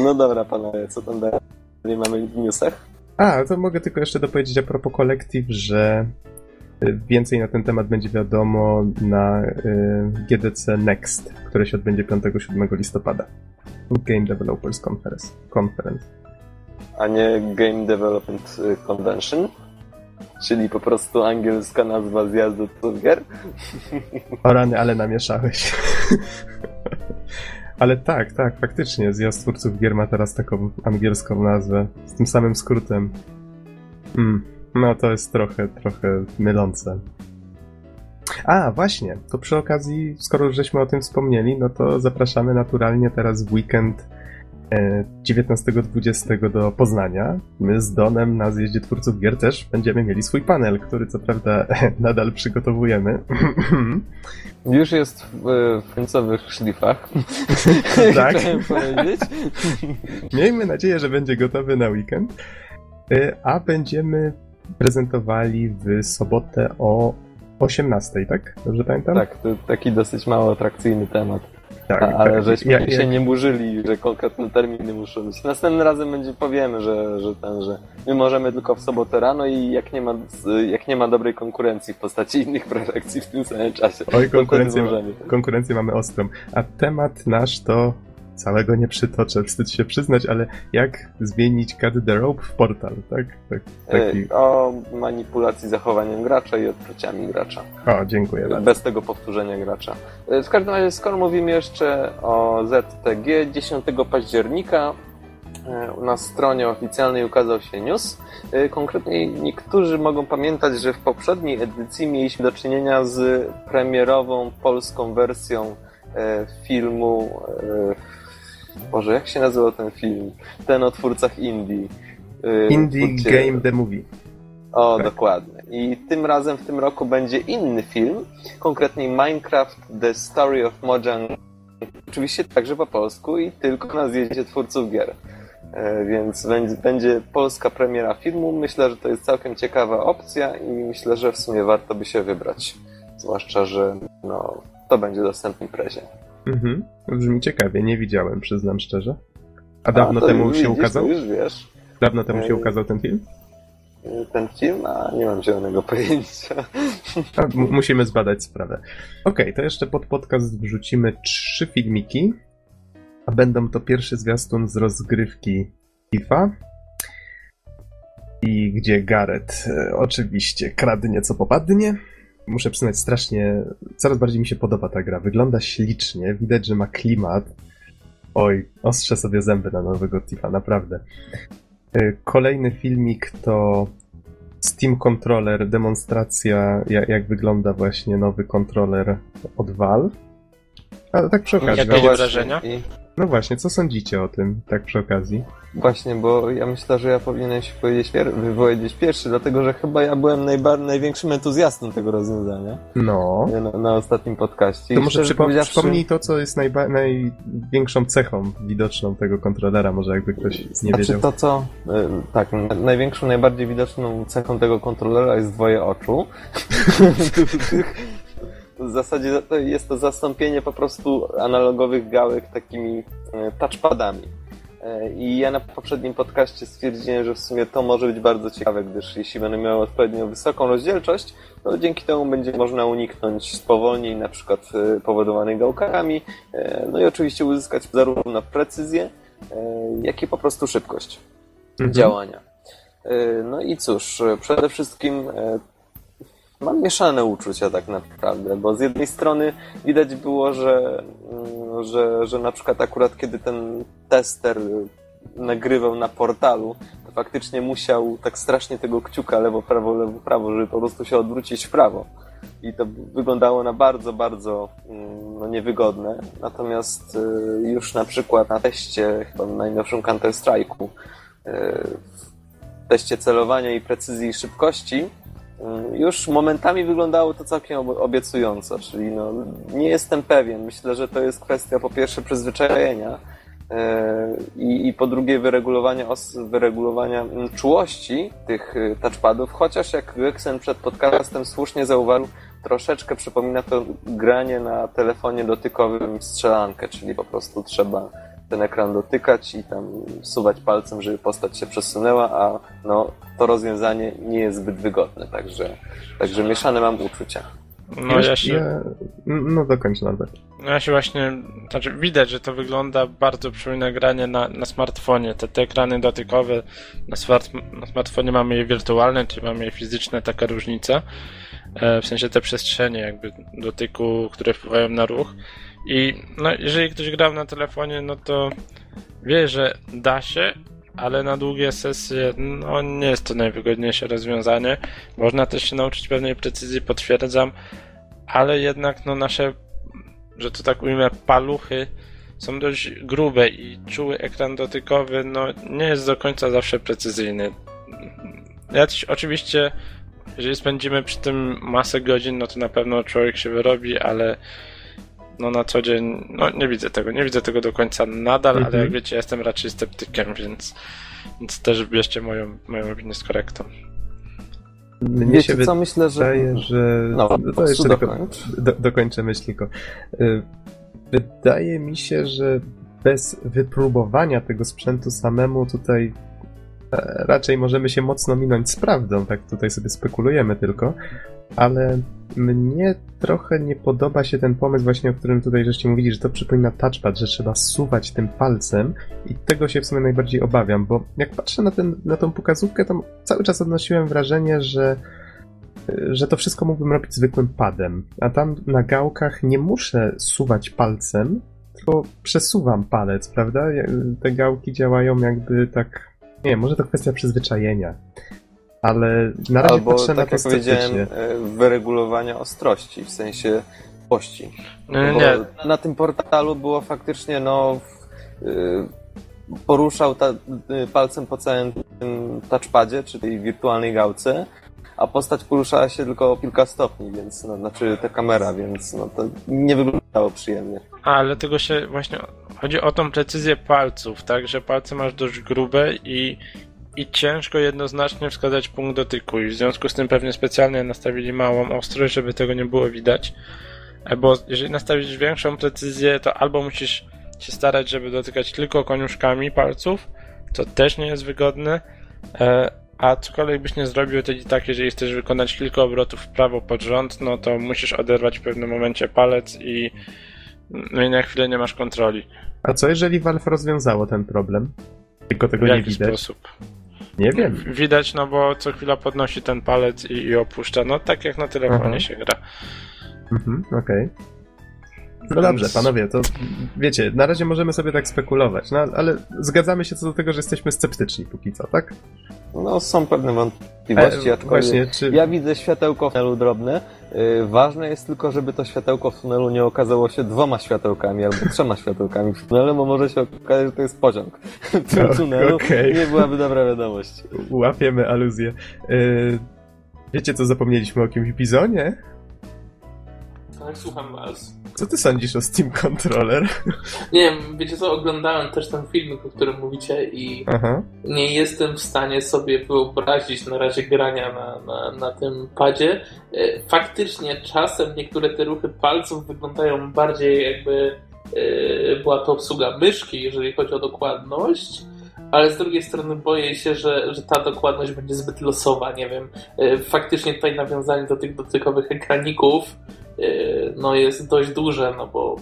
No dobra, panowie, co tam dalej mamy w newsach? A, to mogę tylko jeszcze dopowiedzieć a propos kolektyw, że y, więcej na ten temat będzie wiadomo na y, GDC Next, które się odbędzie 5-7 listopada. Game Developers Conference. Conference. A nie Game Development Convention? Czyli po prostu angielska nazwa zjazdu gier? O rany, ale namieszałeś. ale tak, tak, faktycznie zjazd twórców gier ma teraz taką angielską nazwę. Z tym samym skrótem. Mm, no to jest trochę, trochę mylące. A, właśnie, to przy okazji, skoro żeśmy o tym wspomnieli, no to zapraszamy naturalnie teraz w weekend 19-20 do Poznania. My z Donem na zjeździe twórców gier też będziemy mieli swój panel, który co prawda nadal przygotowujemy. Już jest w, w końcowych szlifach. tak. Miejmy nadzieję, że będzie gotowy na weekend. E, a będziemy prezentowali w sobotę o 18, tak? Dobrze pamiętam? Tak, to taki dosyć mało atrakcyjny temat. Tak, ale tak. żeśmy ja, się nie burzyli, że konkretne terminy muszą być. Następnym razem będzie powiemy, że, że ten, że my możemy tylko w sobotę rano i jak nie ma, jak nie ma dobrej konkurencji w postaci innych prelekcji w tym samym czasie. Oj, konkurencję, konkurencję mamy ostrą. A temat nasz to całego nie przytoczę, wstyd się przyznać, ale jak zmienić Cut the Rope w portal, tak? tak taki... O manipulacji zachowaniem gracza i odkryciami gracza. O, dziękuję bardzo. Bez tego powtórzenia gracza. W każdym razie, skoro mówimy jeszcze o ZTG, 10 października na stronie oficjalnej ukazał się news. Konkretnie niektórzy mogą pamiętać, że w poprzedniej edycji mieliśmy do czynienia z premierową polską wersją filmu Boże, jak się nazywał ten film? Ten o twórcach Indie. Yy, Indie twórcie... Game The Movie. O, tak. dokładnie. I tym razem w tym roku będzie inny film, konkretnie Minecraft The Story of Mojang. Oczywiście także po polsku i tylko na zjeździe twórców gier. E, więc będzie, będzie polska premiera filmu. Myślę, że to jest całkiem ciekawa opcja i myślę, że w sumie warto by się wybrać. Zwłaszcza, że no, to będzie dostępny prezie. Mhm. Brzmi ciekawie, nie widziałem, przyznam szczerze. A dawno A, temu widzisz, się ukazał? Już wiesz. Dawno temu się ukazał ten film? Ten film? A nie mam zielonego pojęcia. A, musimy zbadać sprawę. Okej, okay, to jeszcze pod podcast wrzucimy trzy filmiki. A będą to pierwszy zwiastun z rozgrywki FIFA. I gdzie Gareth e, oczywiście kradnie co popadnie muszę przyznać, strasznie, coraz bardziej mi się podoba ta gra. Wygląda ślicznie, widać, że ma klimat. Oj, ostrzę sobie zęby na nowego Tifa, naprawdę. Y, kolejny filmik to Steam Controller, demonstracja, jak, jak wygląda właśnie nowy kontroler od Valve. Ale tak przy okazji. Jakie wrażenia? No właśnie, co sądzicie o tym, tak przy okazji? Właśnie, bo ja myślę, że ja powinienem się powiedzieć, wypowiedzieć pierwszy, dlatego że chyba ja byłem największym entuzjastą tego rozwiązania. No. Na, na ostatnim podcaście. To I może przypo powiedziawszy... przypomnij to, co jest największą cechą widoczną tego kontrolera, może jakby ktoś nie znaczy wiedział. to, co... E, tak, największą, najbardziej widoczną cechą tego kontrolera jest dwoje oczu. w zasadzie jest to zastąpienie po prostu analogowych gałek takimi e, touchpadami. E, I ja na poprzednim podcaście stwierdziłem, że w sumie to może być bardzo ciekawe, gdyż jeśli będę miał odpowiednio wysoką rozdzielczość, to dzięki temu będzie można uniknąć spowolnień, na przykład e, powodowanych gałkami, e, no i oczywiście uzyskać zarówno precyzję, jak i po prostu szybkość mhm. działania. No i cóż, przede wszystkim mam mieszane uczucia tak naprawdę, bo z jednej strony widać było, że, mm, że, że na przykład akurat kiedy ten tester nagrywał na portalu, to faktycznie musiał tak strasznie tego kciuka lewo, prawo, lewo, prawo, żeby po prostu się odwrócić w prawo. I to wyglądało na bardzo, bardzo mm, no, niewygodne. Natomiast y, już na przykład na teście, chyba na najnowszym Counter-Strike'u, y, w teście celowania i precyzji i szybkości, już momentami wyglądało to całkiem obiecująco, czyli no, nie jestem pewien. Myślę, że to jest kwestia po pierwsze przyzwyczajenia e, i, i po drugie wyregulowania, wyregulowania mm, czułości tych y, touchpadów, chociaż jak Gexen przed podcastem słusznie zauważył, troszeczkę przypomina to granie na telefonie dotykowym strzelankę, czyli po prostu trzeba ten ekran dotykać i tam suwać palcem, żeby postać się przesunęła, a no, to rozwiązanie nie jest zbyt wygodne, także, także mieszane mam uczucia. No ja się... Ja... No dokończ Norbert. No ja się właśnie, znaczy widać, że to wygląda bardzo przypomina granie na, na smartfonie. Te, te ekrany dotykowe na, smart, na smartfonie mamy je wirtualne, czyli mamy je fizyczne, taka różnica. E, w sensie te przestrzenie jakby dotyku, które wpływają na ruch. I no, jeżeli ktoś grał na telefonie, no to wie, że da się, ale na długie sesje no, nie jest to najwygodniejsze rozwiązanie. Można też się nauczyć pewnej precyzji, potwierdzam, ale jednak no, nasze, że to tak ujmę, paluchy są dość grube i czuły ekran dotykowy no, nie jest do końca zawsze precyzyjny. Ja też, oczywiście, jeżeli spędzimy przy tym masę godzin, no to na pewno człowiek się wyrobi, ale no na co dzień, no nie widzę tego, nie widzę tego do końca nadal, ale jak mhm. wiecie, jestem raczej sceptykiem, więc, więc też bierzcie moją, moją opinię z korektą. Mnie Wiecie się co, myślę, że... że... No, to jeszcze dokończ. Do, dokończę myśliko. Y, wydaje mi się, że bez wypróbowania tego sprzętu samemu tutaj e, raczej możemy się mocno minąć z prawdą, tak tutaj sobie spekulujemy tylko, ale mnie trochę nie podoba się ten pomysł właśnie, o którym tutaj żeście mówili, że to przypomina touchpad, że trzeba suwać tym palcem i tego się w sumie najbardziej obawiam, bo jak patrzę na, ten, na tą pokazówkę, to cały czas odnosiłem wrażenie, że że to wszystko mógłbym robić zwykłym padem, a tam na gałkach nie muszę suwać palcem, tylko przesuwam palec, prawda? Te gałki działają jakby tak, nie może to kwestia przyzwyczajenia ale na razie Albo, patrzę tak na to jak powiedziałem, e, wyregulowania ostrości, w sensie pości. Nie, nie. Na tym portalu było faktycznie, no, y, poruszał ta, y, palcem po całym tym touchpadzie, czy tej wirtualnej gałce, a postać poruszała się tylko o kilka stopni, więc, no, znaczy ta kamera, więc no, to nie wyglądało przyjemnie. A, ale tego się właśnie chodzi o tą precyzję palców, tak, że palce masz dość grube i i ciężko jednoznacznie wskazać punkt dotyku i w związku z tym pewnie specjalnie nastawili małą ostrość, żeby tego nie było widać. E, bo jeżeli nastawisz większą precyzję, to albo musisz się starać, żeby dotykać tylko koniuszkami palców, co też nie jest wygodne, e, a cokolwiek byś nie zrobił, to i tak, jeżeli chcesz wykonać kilka obrotów w prawo pod rząd, no to musisz oderwać w pewnym momencie palec i, no i na chwilę nie masz kontroli. A co jeżeli Valve rozwiązało ten problem? Tylko tego w nie widać. Sposób? Nie wiem. Widać, no bo co chwila podnosi ten palec i, i opuszcza. No tak jak na telefonie Aha. się gra. Mhm, okej. Okay. No dobrze, panowie, to wiecie, na razie możemy sobie tak spekulować, no ale zgadzamy się co do tego, że jesteśmy sceptyczni póki co, tak? No, są pewne wątpliwości, e, właśnie, czy... ja widzę światełko w tunelu drobne. Yy, ważne jest tylko, żeby to światełko w tunelu nie okazało się dwoma światełkami albo trzema światełkami w tunelu, bo może się okazać, że to jest pociąg w tym tunelu. Okay. Nie byłaby dobra wiadomość. Łapiemy aluzję. Yy, wiecie, co zapomnieliśmy o kimś Bizonie? Tak, słucham was. Co ty sądzisz o Steam Controller? Nie wiem, wiecie co, oglądałem też ten filmik, o którym mówicie i Aha. nie jestem w stanie sobie wyobrazić na razie grania na, na, na tym padzie. E, faktycznie czasem niektóre te ruchy palców wyglądają bardziej jakby e, była to obsługa myszki, jeżeli chodzi o dokładność ale z drugiej strony boję się, że, że ta dokładność będzie zbyt losowa, nie wiem. E, faktycznie tutaj nawiązanie do tych dotykowych ekraników E, no jest dość duże, no bo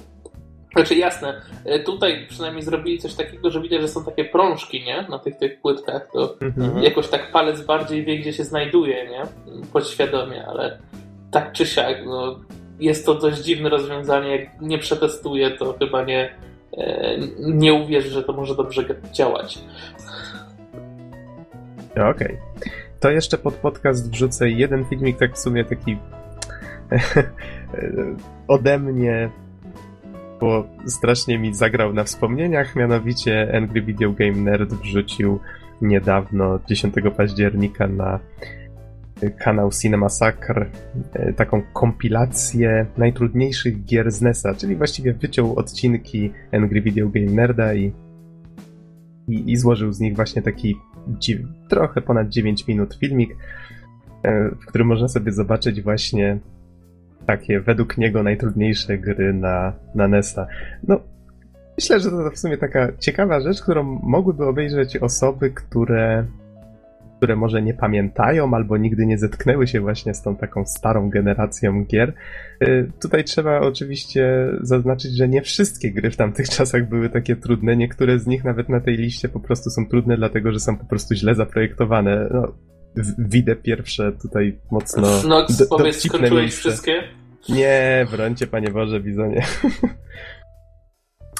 znaczy jasne, e, tutaj przynajmniej zrobili coś takiego, że widać, że są takie prążki, nie? Na tych, tych płytkach, to mhm. jakoś tak palec bardziej wie, gdzie się znajduje, nie? Podświadomie, ale tak czy siak, no, jest to dość dziwne rozwiązanie. Jak nie przetestuję, to chyba nie, nie uwierzę, że to może dobrze działać. Okej. Okay. To jeszcze pod podcast wrzucę jeden filmik, tak w sumie taki ode mnie, bo strasznie mi zagrał na wspomnieniach, mianowicie Angry Video Game Nerd wrzucił niedawno, 10 października na kanał Cinema Sacre e, taką kompilację najtrudniejszych gier z NESa, czyli właściwie wyciął odcinki Angry Video Game Nerda i, i, i złożył z nich właśnie taki trochę ponad 9 minut filmik, e, w którym można sobie zobaczyć właśnie takie według niego najtrudniejsze gry na, na NESa. No, myślę, że to w sumie taka ciekawa rzecz, którą mogłyby obejrzeć osoby, które które może nie pamiętają albo nigdy nie zetknęły się właśnie z tą taką starą generacją gier. Y, tutaj trzeba oczywiście zaznaczyć, że nie wszystkie gry w tamtych czasach były takie trudne. Niektóre z nich nawet na tej liście po prostu są trudne, dlatego że są po prostu źle zaprojektowane. No, widzę pierwsze tutaj mocno. No, powiedz, skończyłeś wszystkie? Nie, brońcie, panie Boże, Bizonie.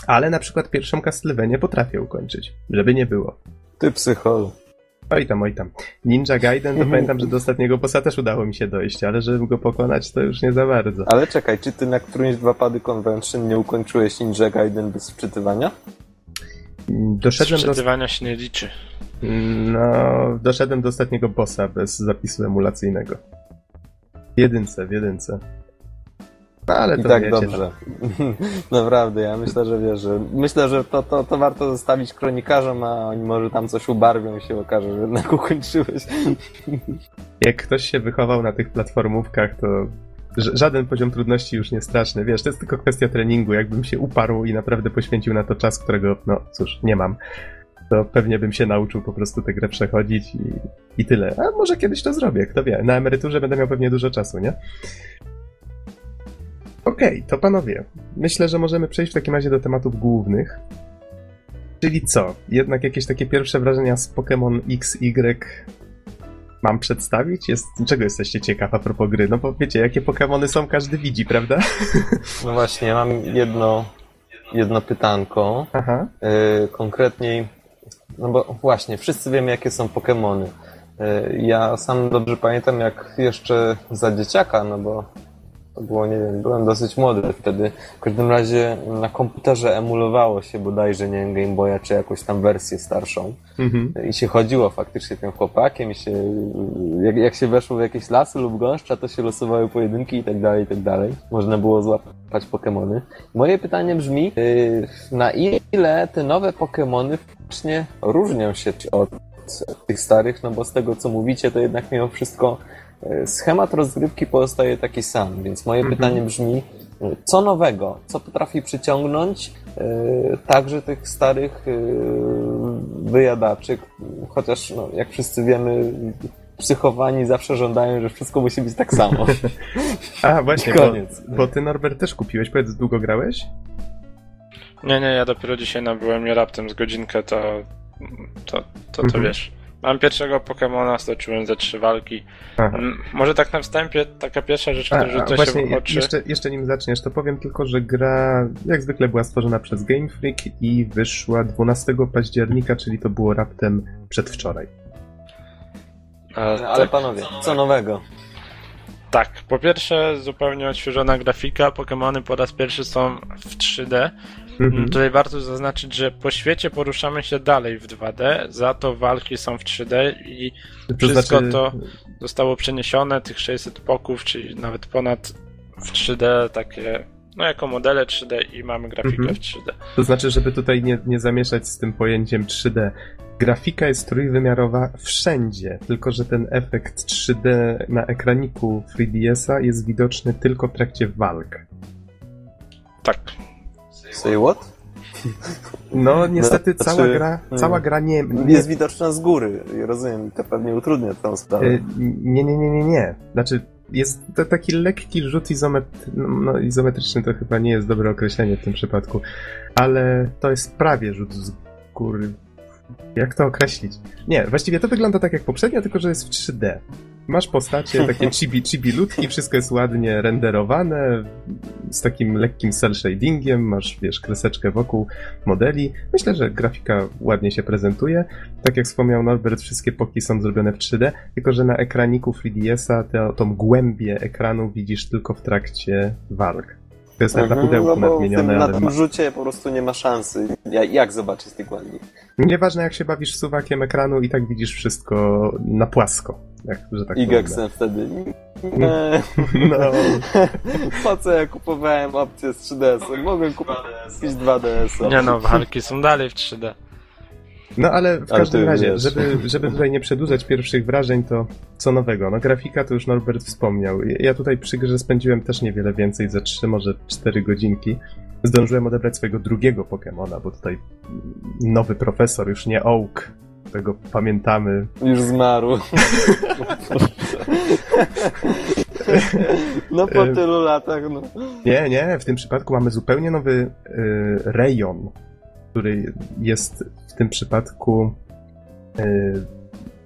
Ale na przykład pierwszą Castlevanię potrafię ukończyć, żeby nie było. Ty psychol. Oj tam, oj tam. Ninja Gaiden to pamiętam, że do ostatniego bossa też udało mi się dojść, ale żeby go pokonać to już nie za bardzo. Ale czekaj, czy ty na którymś dwa pady Convention nie ukończyłeś Ninja Gaiden bez wczytywania? Doszedłem wczytywania do... się nie liczy. No, doszedłem do ostatniego bossa bez zapisu emulacyjnego. W jedynce, w jedynce. No, ale I tak dobrze. Naprawdę, ja myślę, że wiesz, że myślę, że to, to, to warto zostawić kronikarzom, a oni może tam coś ubarwią i się okaże, że jednak ukończyłeś. Jak ktoś się wychował na tych platformówkach, to żaden poziom trudności już nie straszny. Wiesz, to jest tylko kwestia treningu. Jakbym się uparł i naprawdę poświęcił na to czas, którego, no cóż, nie mam, to pewnie bym się nauczył po prostu tę grę przechodzić i, i tyle. A może kiedyś to zrobię, kto wie. Na emeryturze będę miał pewnie dużo czasu, nie? Okej, okay, to panowie, myślę, że możemy przejść w takim razie do tematów głównych. Czyli co? Jednak jakieś takie pierwsze wrażenia z Pokémon XY mam przedstawić? Jest, czego jesteście ciekaw a propos gry? No bo wiecie, jakie Pokémony są, każdy widzi, prawda? No właśnie, mam jedno, jedno pytanko. Aha. Yy, konkretniej, no bo właśnie, wszyscy wiemy, jakie są Pokémony. Yy, ja sam dobrze pamiętam, jak jeszcze za dzieciaka, no bo to było, nie wiem, byłem dosyć młody wtedy. W każdym razie na komputerze emulowało się bodajże, nie wiem, Game Boya, czy jakąś tam wersję starszą. Mhm. I się chodziło faktycznie tym chłopakiem i się, jak, jak się weszło w jakieś lasy lub gąszcza, to się losowały pojedynki i tak dalej, i tak dalej. Można było złapać Pokémony. Moje pytanie brzmi, yy, na ile te nowe Pokémony faktycznie różnią się od tych starych, no bo z tego co mówicie, to jednak mimo wszystko schemat rozgrywki pozostaje taki sam, więc moje mhm. pytanie brzmi, co nowego, co potrafi przyciągnąć yy, także tych starych yy, wyjadaczy, chociaż no, jak wszyscy wiemy, psychowani zawsze żądają, że wszystko musi być tak samo. A, właśnie, Koniec. Bo, bo ty Norbert też kupiłeś, powiedz, długo grałeś? Nie, nie, ja dopiero dzisiaj nabyłem je raptem z godzinkę, to to, to, to mhm. wiesz Mam pierwszego Pokemona, stoczyłem ze trzy walki. Aha. Może tak na wstępie taka pierwsza rzecz, która rzuca właśnie, się w oczy. Jeszcze, jeszcze nim zaczniesz, to powiem tylko, że gra jak zwykle była stworzona przez Game Freak i wyszła 12 października, czyli to było raptem przedwczoraj. Ale tak. panowie, co nowego? Tak, po pierwsze zupełnie odświeżona grafika, Pokémony po raz pierwszy są w 3D. Mhm. Tutaj warto zaznaczyć, że po świecie poruszamy się dalej w 2D, za to walki są w 3D i to wszystko znaczy... to zostało przeniesione, tych 600 poków, czyli nawet ponad w 3D takie no jako modele 3D i mamy grafikę mhm. w 3D. To znaczy, żeby tutaj nie, nie zamieszać z tym pojęciem 3D. Grafika jest trójwymiarowa wszędzie, tylko że ten efekt 3D na ekraniku 3DS-a jest widoczny tylko w trakcie walk. Tak. Say what? No niestety no, cała znaczy, gra, cała gra nie, nie... Jest widoczna z góry, rozumiem, to pewnie utrudnia tę sprawę. Y, nie, nie, nie, nie, nie. Znaczy jest to taki lekki rzut izomet... no, izometryczny to chyba nie jest dobre określenie w tym przypadku, ale to jest prawie rzut z góry jak to określić? Nie, właściwie to wygląda tak jak poprzednio, tylko że jest w 3D. Masz postacie, takie chibi, chibi ludki, wszystko jest ładnie renderowane, z takim lekkim cel shadingiem, masz, wiesz, kreseczkę wokół modeli. Myślę, że grafika ładnie się prezentuje. Tak jak wspomniał Norbert, wszystkie poki są zrobione w 3D, tylko że na ekraniku 3DS-a tą głębię ekranu widzisz tylko w trakcie walk. To jest mhm, na pudełku no nadmienione. Na tym ma... rzucie po prostu nie ma szansy. Jak zobaczyć tych głębi? Nieważne jak się bawisz suwakiem ekranu i tak widzisz wszystko na płasko. Jak, że tak I Gexem wtedy. Nie. No. po co ja kupowałem opcję z 3DS? Mogłem kupić 2DS. Nie no, walki są dalej w 3D. No ale w każdym razie, żeby, żeby tutaj nie przedłużać pierwszych wrażeń, to co nowego? No grafika to już Norbert wspomniał. Ja tutaj przy grze spędziłem też niewiele więcej, ze 3, może 4 godzinki. Zdążyłem odebrać swojego drugiego Pokemona, bo tutaj nowy profesor, już nie Oak, tego pamiętamy. Już zmarł. no po tylu latach, no. Nie, nie, w tym przypadku mamy zupełnie nowy y, rejon, który jest w tym przypadku y,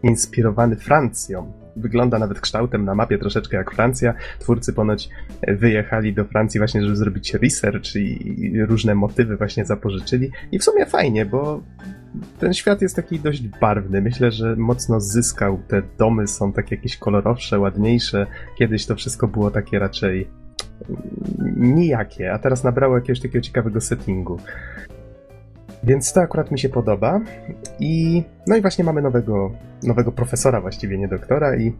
inspirowany Francją. Wygląda nawet kształtem na mapie troszeczkę jak Francja. Twórcy ponoć wyjechali do Francji właśnie, żeby zrobić research i różne motywy właśnie zapożyczyli. I w sumie fajnie, bo ten świat jest taki dość barwny. Myślę, że mocno zyskał. Te domy są takie jakieś kolorowsze, ładniejsze. Kiedyś to wszystko było takie raczej nijakie, a teraz nabrało jakiegoś takiego ciekawego settingu. Więc to akurat mi się podoba. I no i właśnie mamy nowego, nowego profesora, właściwie nie doktora, i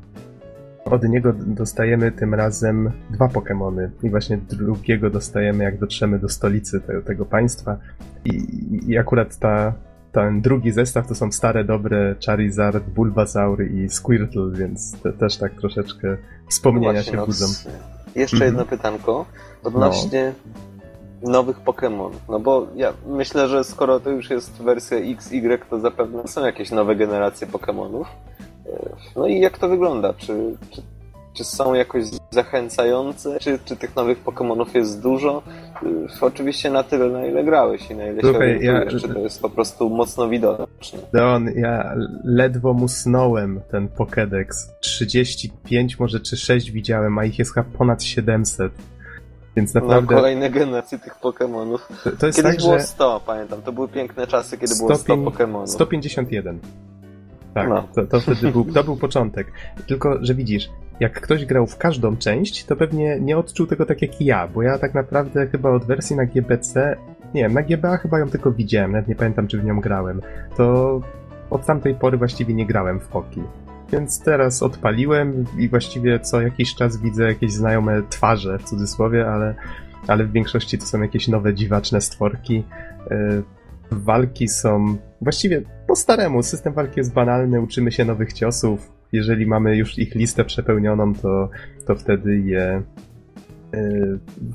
od niego dostajemy tym razem dwa Pokémony. I właśnie drugiego dostajemy, jak dotrzemy do stolicy te, tego państwa. I, I akurat ta, ten drugi zestaw to są stare, dobre Charizard, Bulbasaur i Squirtle, więc te, też tak troszeczkę wspomnienia no się budzą. Jeszcze mhm. jedno pytanko odnośnie no nowych Pokémon. No bo ja myślę, że skoro to już jest wersja XY, to zapewne są jakieś nowe generacje Pokémonów. E, no i jak to wygląda? Czy, czy, czy są jakoś zachęcające? Czy, czy tych nowych Pokémonów jest dużo? E, oczywiście na tyle, na ile grałeś i na ile Słuchaj, się ja... czy to jest po prostu mocno widoczne. Don, ja ledwo musnąłem ten Pokédex. 35 może czy 6 widziałem, a ich jest chyba ponad 700. Więc naprawdę... No, kolejne generacje tych Pokémonów. To, to Kiedyś tak, było że... 100, pamiętam. To były piękne czasy, kiedy 100, było 100 Pokémonów. 151. Tak, no. to, to wtedy był, to był początek. Tylko, że widzisz, jak ktoś grał w każdą część, to pewnie nie odczuł tego tak jak ja, bo ja tak naprawdę chyba od wersji na GBC, nie wiem, na GBA chyba ją tylko widziałem, nawet nie pamiętam, czy w nią grałem. To od tamtej pory właściwie nie grałem w Poki. Więc teraz odpaliłem i właściwie co jakiś czas widzę jakieś znajome twarze, w cudzysłowie, ale, ale w większości to są jakieś nowe, dziwaczne stworki. E, walki są właściwie po staremu. System walki jest banalny, uczymy się nowych ciosów. Jeżeli mamy już ich listę przepełnioną, to, to wtedy je e,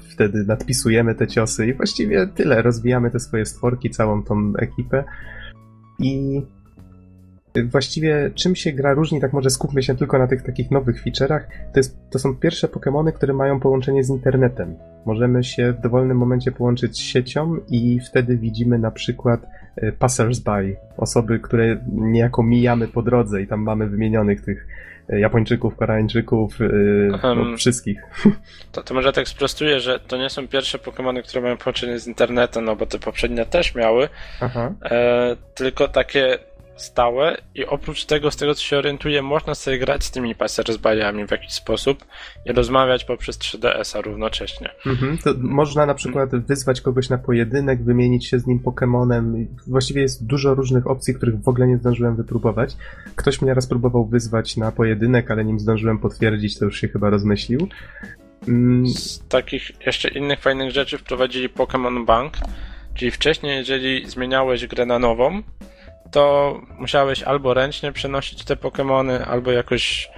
wtedy nadpisujemy te ciosy i właściwie tyle. Rozwijamy te swoje stworki, całą tą ekipę. I właściwie czym się gra różni, tak może skupmy się tylko na tych takich nowych feature'ach, to, jest, to są pierwsze Pokémony, które mają połączenie z internetem. Możemy się w dowolnym momencie połączyć z siecią i wtedy widzimy na przykład e, passers-by, osoby, które niejako mijamy po drodze i tam mamy wymienionych tych e, Japończyków, Koreańczyków, um, wszystkich. To, to może tak sprostuję, że to nie są pierwsze Pokémony, które mają połączenie z internetem, no bo te poprzednie też miały, e, tylko takie stałe i oprócz tego, z tego co się orientuję, można sobie grać z tymi passersbyami w jakiś sposób i rozmawiać poprzez 3DS-a równocześnie. Mhm, to można na przykład wyzwać kogoś na pojedynek, wymienić się z nim Pokémonem. Właściwie jest dużo różnych opcji, których w ogóle nie zdążyłem wypróbować. Ktoś mnie raz próbował wyzwać na pojedynek, ale nim zdążyłem potwierdzić, to już się chyba rozmyślił. Mm. Z takich jeszcze innych fajnych rzeczy wprowadzili Pokémon Bank, czyli wcześniej, jeżeli zmieniałeś grę na nową, to musiałeś albo ręcznie przenosić te Pokémony, albo jakoś,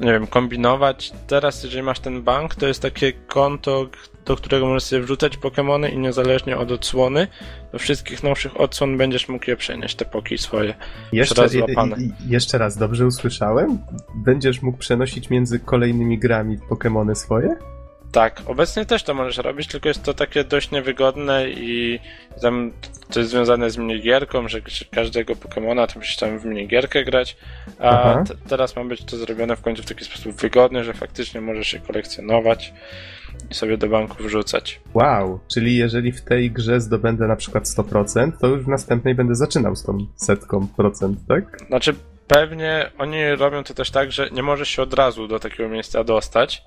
nie wiem, kombinować. Teraz, jeżeli masz ten bank, to jest takie konto, do którego możesz sobie wrzucać Pokémony i niezależnie od odsłony, do wszystkich nowszych odsłon będziesz mógł je przenieść, te poki swoje. Jeszcze raz, jeszcze raz, dobrze usłyszałem? Będziesz mógł przenosić między kolejnymi grami Pokémony swoje? Tak, obecnie też to możesz robić, tylko jest to takie dość niewygodne i tam to jest związane z minigierką, że każdego Pokemona to musisz tam w minigierkę grać, a t- teraz ma być to zrobione w końcu w taki sposób wygodny, że faktycznie możesz je kolekcjonować i sobie do banku wrzucać. Wow, czyli jeżeli w tej grze zdobędę na przykład 100%, to już w następnej będę zaczynał z tą setką procent, tak? Znaczy Pewnie oni robią to też tak, że nie możesz się od razu do takiego miejsca dostać.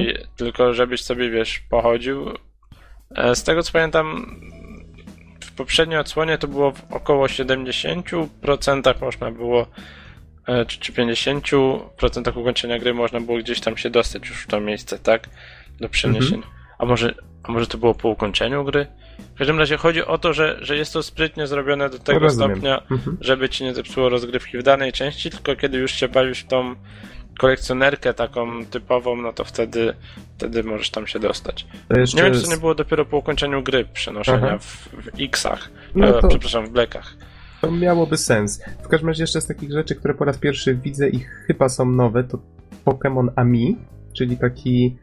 I, tylko żebyś sobie, wiesz, pochodził. E, z tego co pamiętam, w poprzedniej odsłonie to było w około 70% można było, e, czy, czy 50% ukończenia gry można było gdzieś tam się dostać już w to miejsce, tak? Do przeniesienia. Mhm. A może, a może to było po ukończeniu gry? W każdym razie chodzi o to, że, że jest to sprytnie zrobione do tego Rozumiem. stopnia, mhm. żeby ci nie zepsuło rozgrywki w danej części, tylko kiedy już się bawisz w tą kolekcjonerkę taką typową, no to wtedy, wtedy możesz tam się dostać. Nie wiem, czy to nie było dopiero po ukończeniu gry przenoszenia w, w X-ach, no e, to... przepraszam, w Blackach. To miałoby sens. W każdym razie jeszcze z takich rzeczy, które po raz pierwszy widzę i chyba są nowe, to Pokémon Ami, czyli taki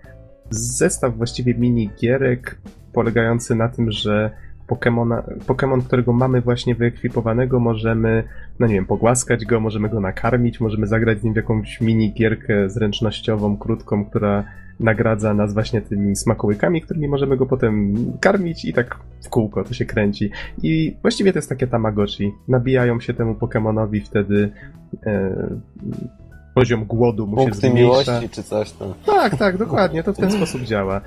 zestaw właściwie mini gierek polegający na tym, że Pokemona, Pokemon, którego mamy właśnie wyekwipowanego, możemy, no nie wiem, pogłaskać go, możemy go nakarmić, możemy zagrać z nim w jakąś mini gierkę zręcznościową, krótką, która nagradza nas właśnie tymi smakołykami, którymi możemy go potem karmić i tak w kółko to się kręci. I właściwie to jest takie Tamagotchi. Nabijają się temu Pokemonowi wtedy e, poziom głodu mu Punkty się zmniejsza. miłości czy coś tam. Tak, tak, dokładnie, to w ten sposób działa.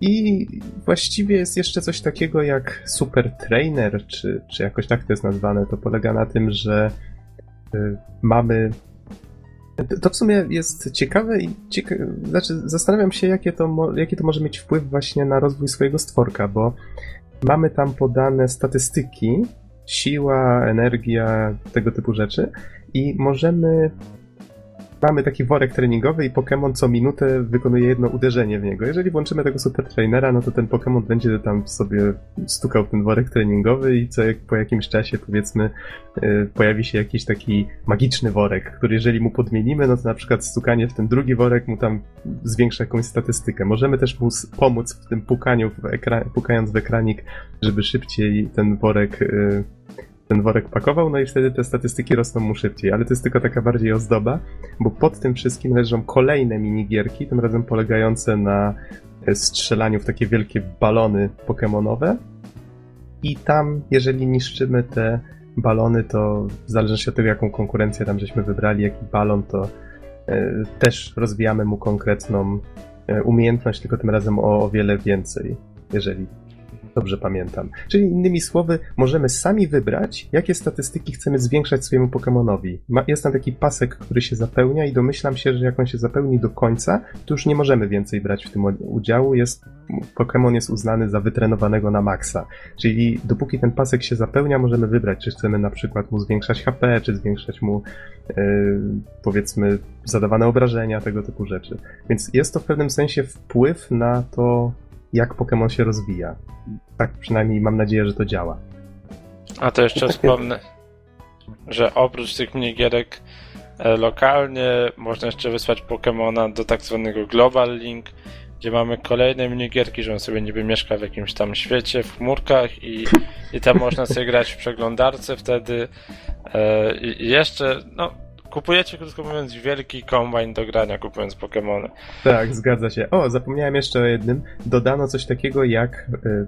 I właściwie jest jeszcze coś takiego jak Super Trainer, czy, czy jakoś tak to jest nazwane. To polega na tym, że y, mamy. To w sumie jest ciekawe i cieka... znaczy zastanawiam się, jakie to, jakie to może mieć wpływ właśnie na rozwój swojego stworka, bo mamy tam podane statystyki, siła, energia, tego typu rzeczy i możemy mamy taki worek treningowy i Pokémon co minutę wykonuje jedno uderzenie w niego. Jeżeli włączymy tego super trainera, no to ten Pokémon będzie tam sobie stukał w ten worek treningowy i co po jakimś czasie powiedzmy yy, pojawi się jakiś taki magiczny worek, który jeżeli mu podmienimy, no to na przykład stukanie w ten drugi worek mu tam zwiększa jakąś statystykę. Możemy też mu pomóc w tym pukaniu, w ekran, pukając w ekranik, żeby szybciej ten worek yy, ten worek pakował, no i wtedy te statystyki rosną mu szybciej, ale to jest tylko taka bardziej ozdoba, bo pod tym wszystkim leżą kolejne minigierki, tym razem polegające na e, strzelaniu w takie wielkie balony pokemonowe. I tam, jeżeli niszczymy te balony, to w zależności od tego, jaką konkurencję tam żeśmy wybrali, jaki balon, to e, też rozwijamy mu konkretną e, umiejętność, tylko tym razem o, o wiele więcej, jeżeli dobrze pamiętam. Czyli innymi słowy, możemy sami wybrać, jakie statystyki chcemy zwiększać swojemu Pokemonowi. jest tam taki pasek, który się zapełnia i domyślam się, że jak on się zapełni do końca, to już nie możemy więcej brać w tym udziału. Jest, Pokemon jest uznany za wytrenowanego na maksa. Czyli dopóki ten pasek się zapełnia, możemy wybrać, czy chcemy na przykład mu zwiększać HP, czy zwiększać mu yy, powiedzmy zadawane obrażenia, tego typu rzeczy. Więc jest to w pewnym sensie wpływ na to, jak Pokémon się rozwija. Tak przynajmniej mam nadzieję, że to działa. A to jeszcze wspomnę, że oprócz tych minigierek e, lokalnie można jeszcze wysłać Pokémona do tak zwanego Global Link, gdzie mamy kolejne minigierki, że on sobie niby mieszka w jakimś tam świecie, w chmurkach i, i tam można sobie grać w przeglądarce wtedy. E, I jeszcze, no, kupujecie, krótko mówiąc, wielki kombajn do grania, kupując Pokémony. Tak, zgadza się. O, zapomniałem jeszcze o jednym. Dodano coś takiego jak, y,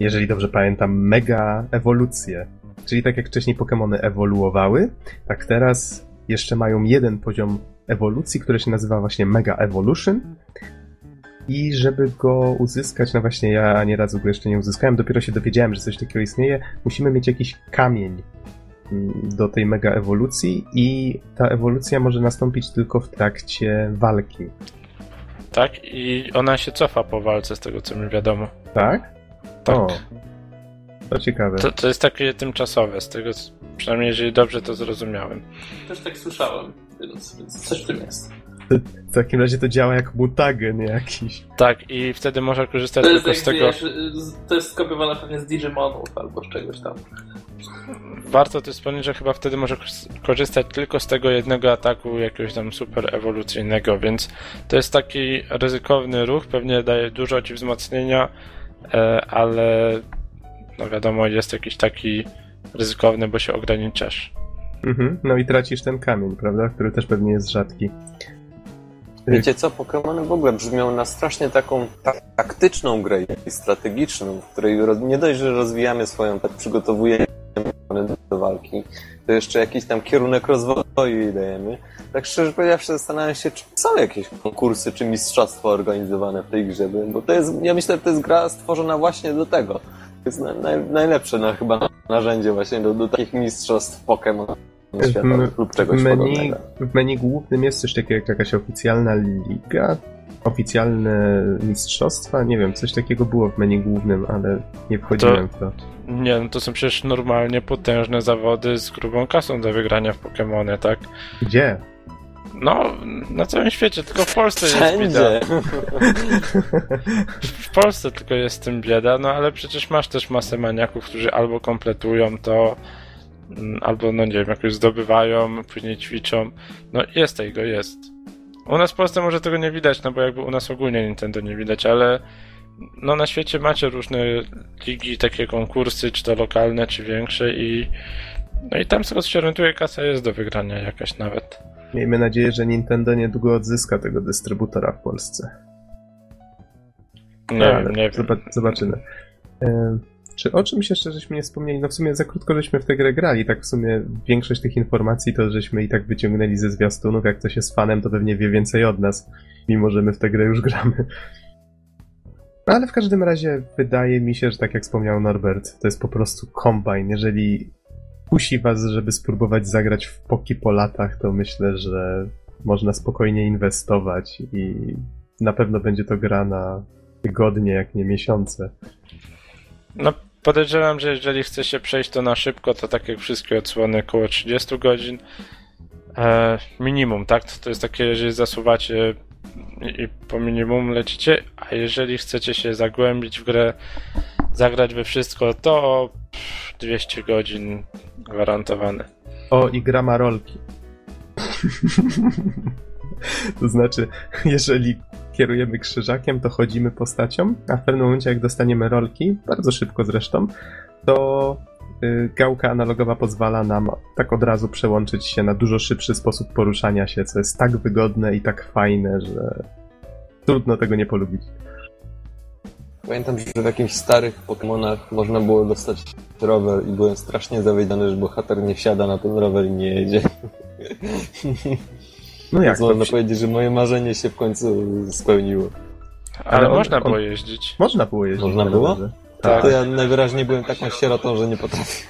jeżeli dobrze pamiętam, mega ewolucje. Czyli tak jak wcześniej Pokémony ewoluowały, tak teraz jeszcze mają jeden poziom ewolucji, który się nazywa właśnie Mega Evolution. I żeby go uzyskać, no właśnie ja ani razu go jeszcze nie uzyskałem, dopiero się dowiedziałem, że coś takiego istnieje, musimy mieć jakiś kamień do tej mega ewolucji i ta ewolucja może nastąpić tylko w trakcie walki. Tak? I ona się cofa po walce, z tego co mi wiadomo. Tak? Tak. O, to ciekawe. To, to jest takie tymczasowe, z tego przynajmniej jeżeli dobrze to zrozumiałem. Też tak słyszałem, więc, więc coś w tym jest. W takim razie to działa jak mutagen jakiś. Tak, i wtedy można korzystać To tylko z tego. wiesz, to jest skopiowane pewnie z Digimonów albo z czegoś tam. Warto też wspomnieć, że chyba wtedy może korzystać tylko z tego jednego ataku jakiegoś tam super ewolucyjnego, więc to jest taki ryzykowny ruch, pewnie daje dużo ci wzmocnienia, e, ale no wiadomo, jest jakiś taki ryzykowny, bo się ograniczasz. Mhm. No i tracisz ten kamień, prawda? Który też pewnie jest rzadki. Wiecie co, Pokémony w ogóle brzmią na strasznie taką taktyczną grę i strategiczną, w której nie dość, że rozwijamy swoją, tak przygotowujemy do walki, to jeszcze jakiś tam kierunek rozwoju jej dajemy. Tak szczerze powiedziawszy zastanawiam się, czy są jakieś konkursy czy mistrzostwa organizowane w tej grze, bo to jest, ja myślę, że to jest gra stworzona właśnie do tego. To jest na, na, najlepsze na, chyba narzędzie właśnie do, do takich mistrzostw Pokémon lub czegoś w menu, podobnego. W menu głównym jest coś takiego jak jakaś oficjalna liga, oficjalne mistrzostwa, nie wiem, coś takiego było w menu głównym, ale nie wchodziłem To- w to. Nie, no to są przecież normalnie potężne zawody z grubą kasą do wygrania w Pokémony, tak? Gdzie? No, na całym świecie, tylko w Polsce jest bieda. Wszędzie! W Polsce tylko jest z tym bieda, no ale przecież masz też masę maniaków, którzy albo kompletują to, albo no nie wiem, jakoś zdobywają, później ćwiczą. No jest tego, jest. U nas w Polsce może tego nie widać, no bo jakby u nas ogólnie Nintendo nie widać, ale no na świecie macie różne ligi, takie konkursy, czy to lokalne, czy większe i no i tam z tego co się orientuję, kasa jest do wygrania jakaś nawet. Miejmy nadzieję, że Nintendo niedługo odzyska tego dystrybutora w Polsce. Nie wiem, nie wiem. zoba- Zobaczymy. Czy o czymś jeszcze żeśmy nie wspomnieli? No w sumie za krótko żeśmy w tę grę grali, tak w sumie większość tych informacji to żeśmy i tak wyciągnęli ze zwiastunów, jak ktoś jest fanem, to pewnie wie więcej od nas, mimo że my w tę grę już gramy. Ale w każdym razie wydaje mi się, że tak jak wspomniał Norbert, to jest po prostu kombajn. Jeżeli kusi was, żeby spróbować zagrać w poki po latach, to myślę, że można spokojnie inwestować i na pewno będzie to gra na tygodnie, jak nie miesiące. No, podejrzewam, że jeżeli chce się przejść to na szybko, to tak jak wszystkie odsłony, około 30 godzin. E, minimum, tak? To, to jest takie, jeżeli zasuwacie i, i po minimum lecicie, a jeżeli chcecie się zagłębić w grę, zagrać we wszystko, to pff, 200 godzin gwarantowane. O, i gra ma rolki. to znaczy, jeżeli kierujemy krzyżakiem, to chodzimy postacią, a w pewnym momencie, jak dostaniemy rolki, bardzo szybko zresztą, to y, gałka analogowa pozwala nam tak od razu przełączyć się na dużo szybszy sposób poruszania się, co jest tak wygodne i tak fajne, że trudno tego nie polubić. Pamiętam, że w jakichś starych Pokémonach można było dostać rower i byłem strasznie zawiedziony, że bohater nie wsiada na ten rower i nie jedzie. No jak można powiedzieć, że moje marzenie się w końcu spełniło. Ale, Ale on- można on- było jeździć. Można było jeździć Można na było? Tak. To ja najwyraźniej byłem taką sierotą, że nie potrafię.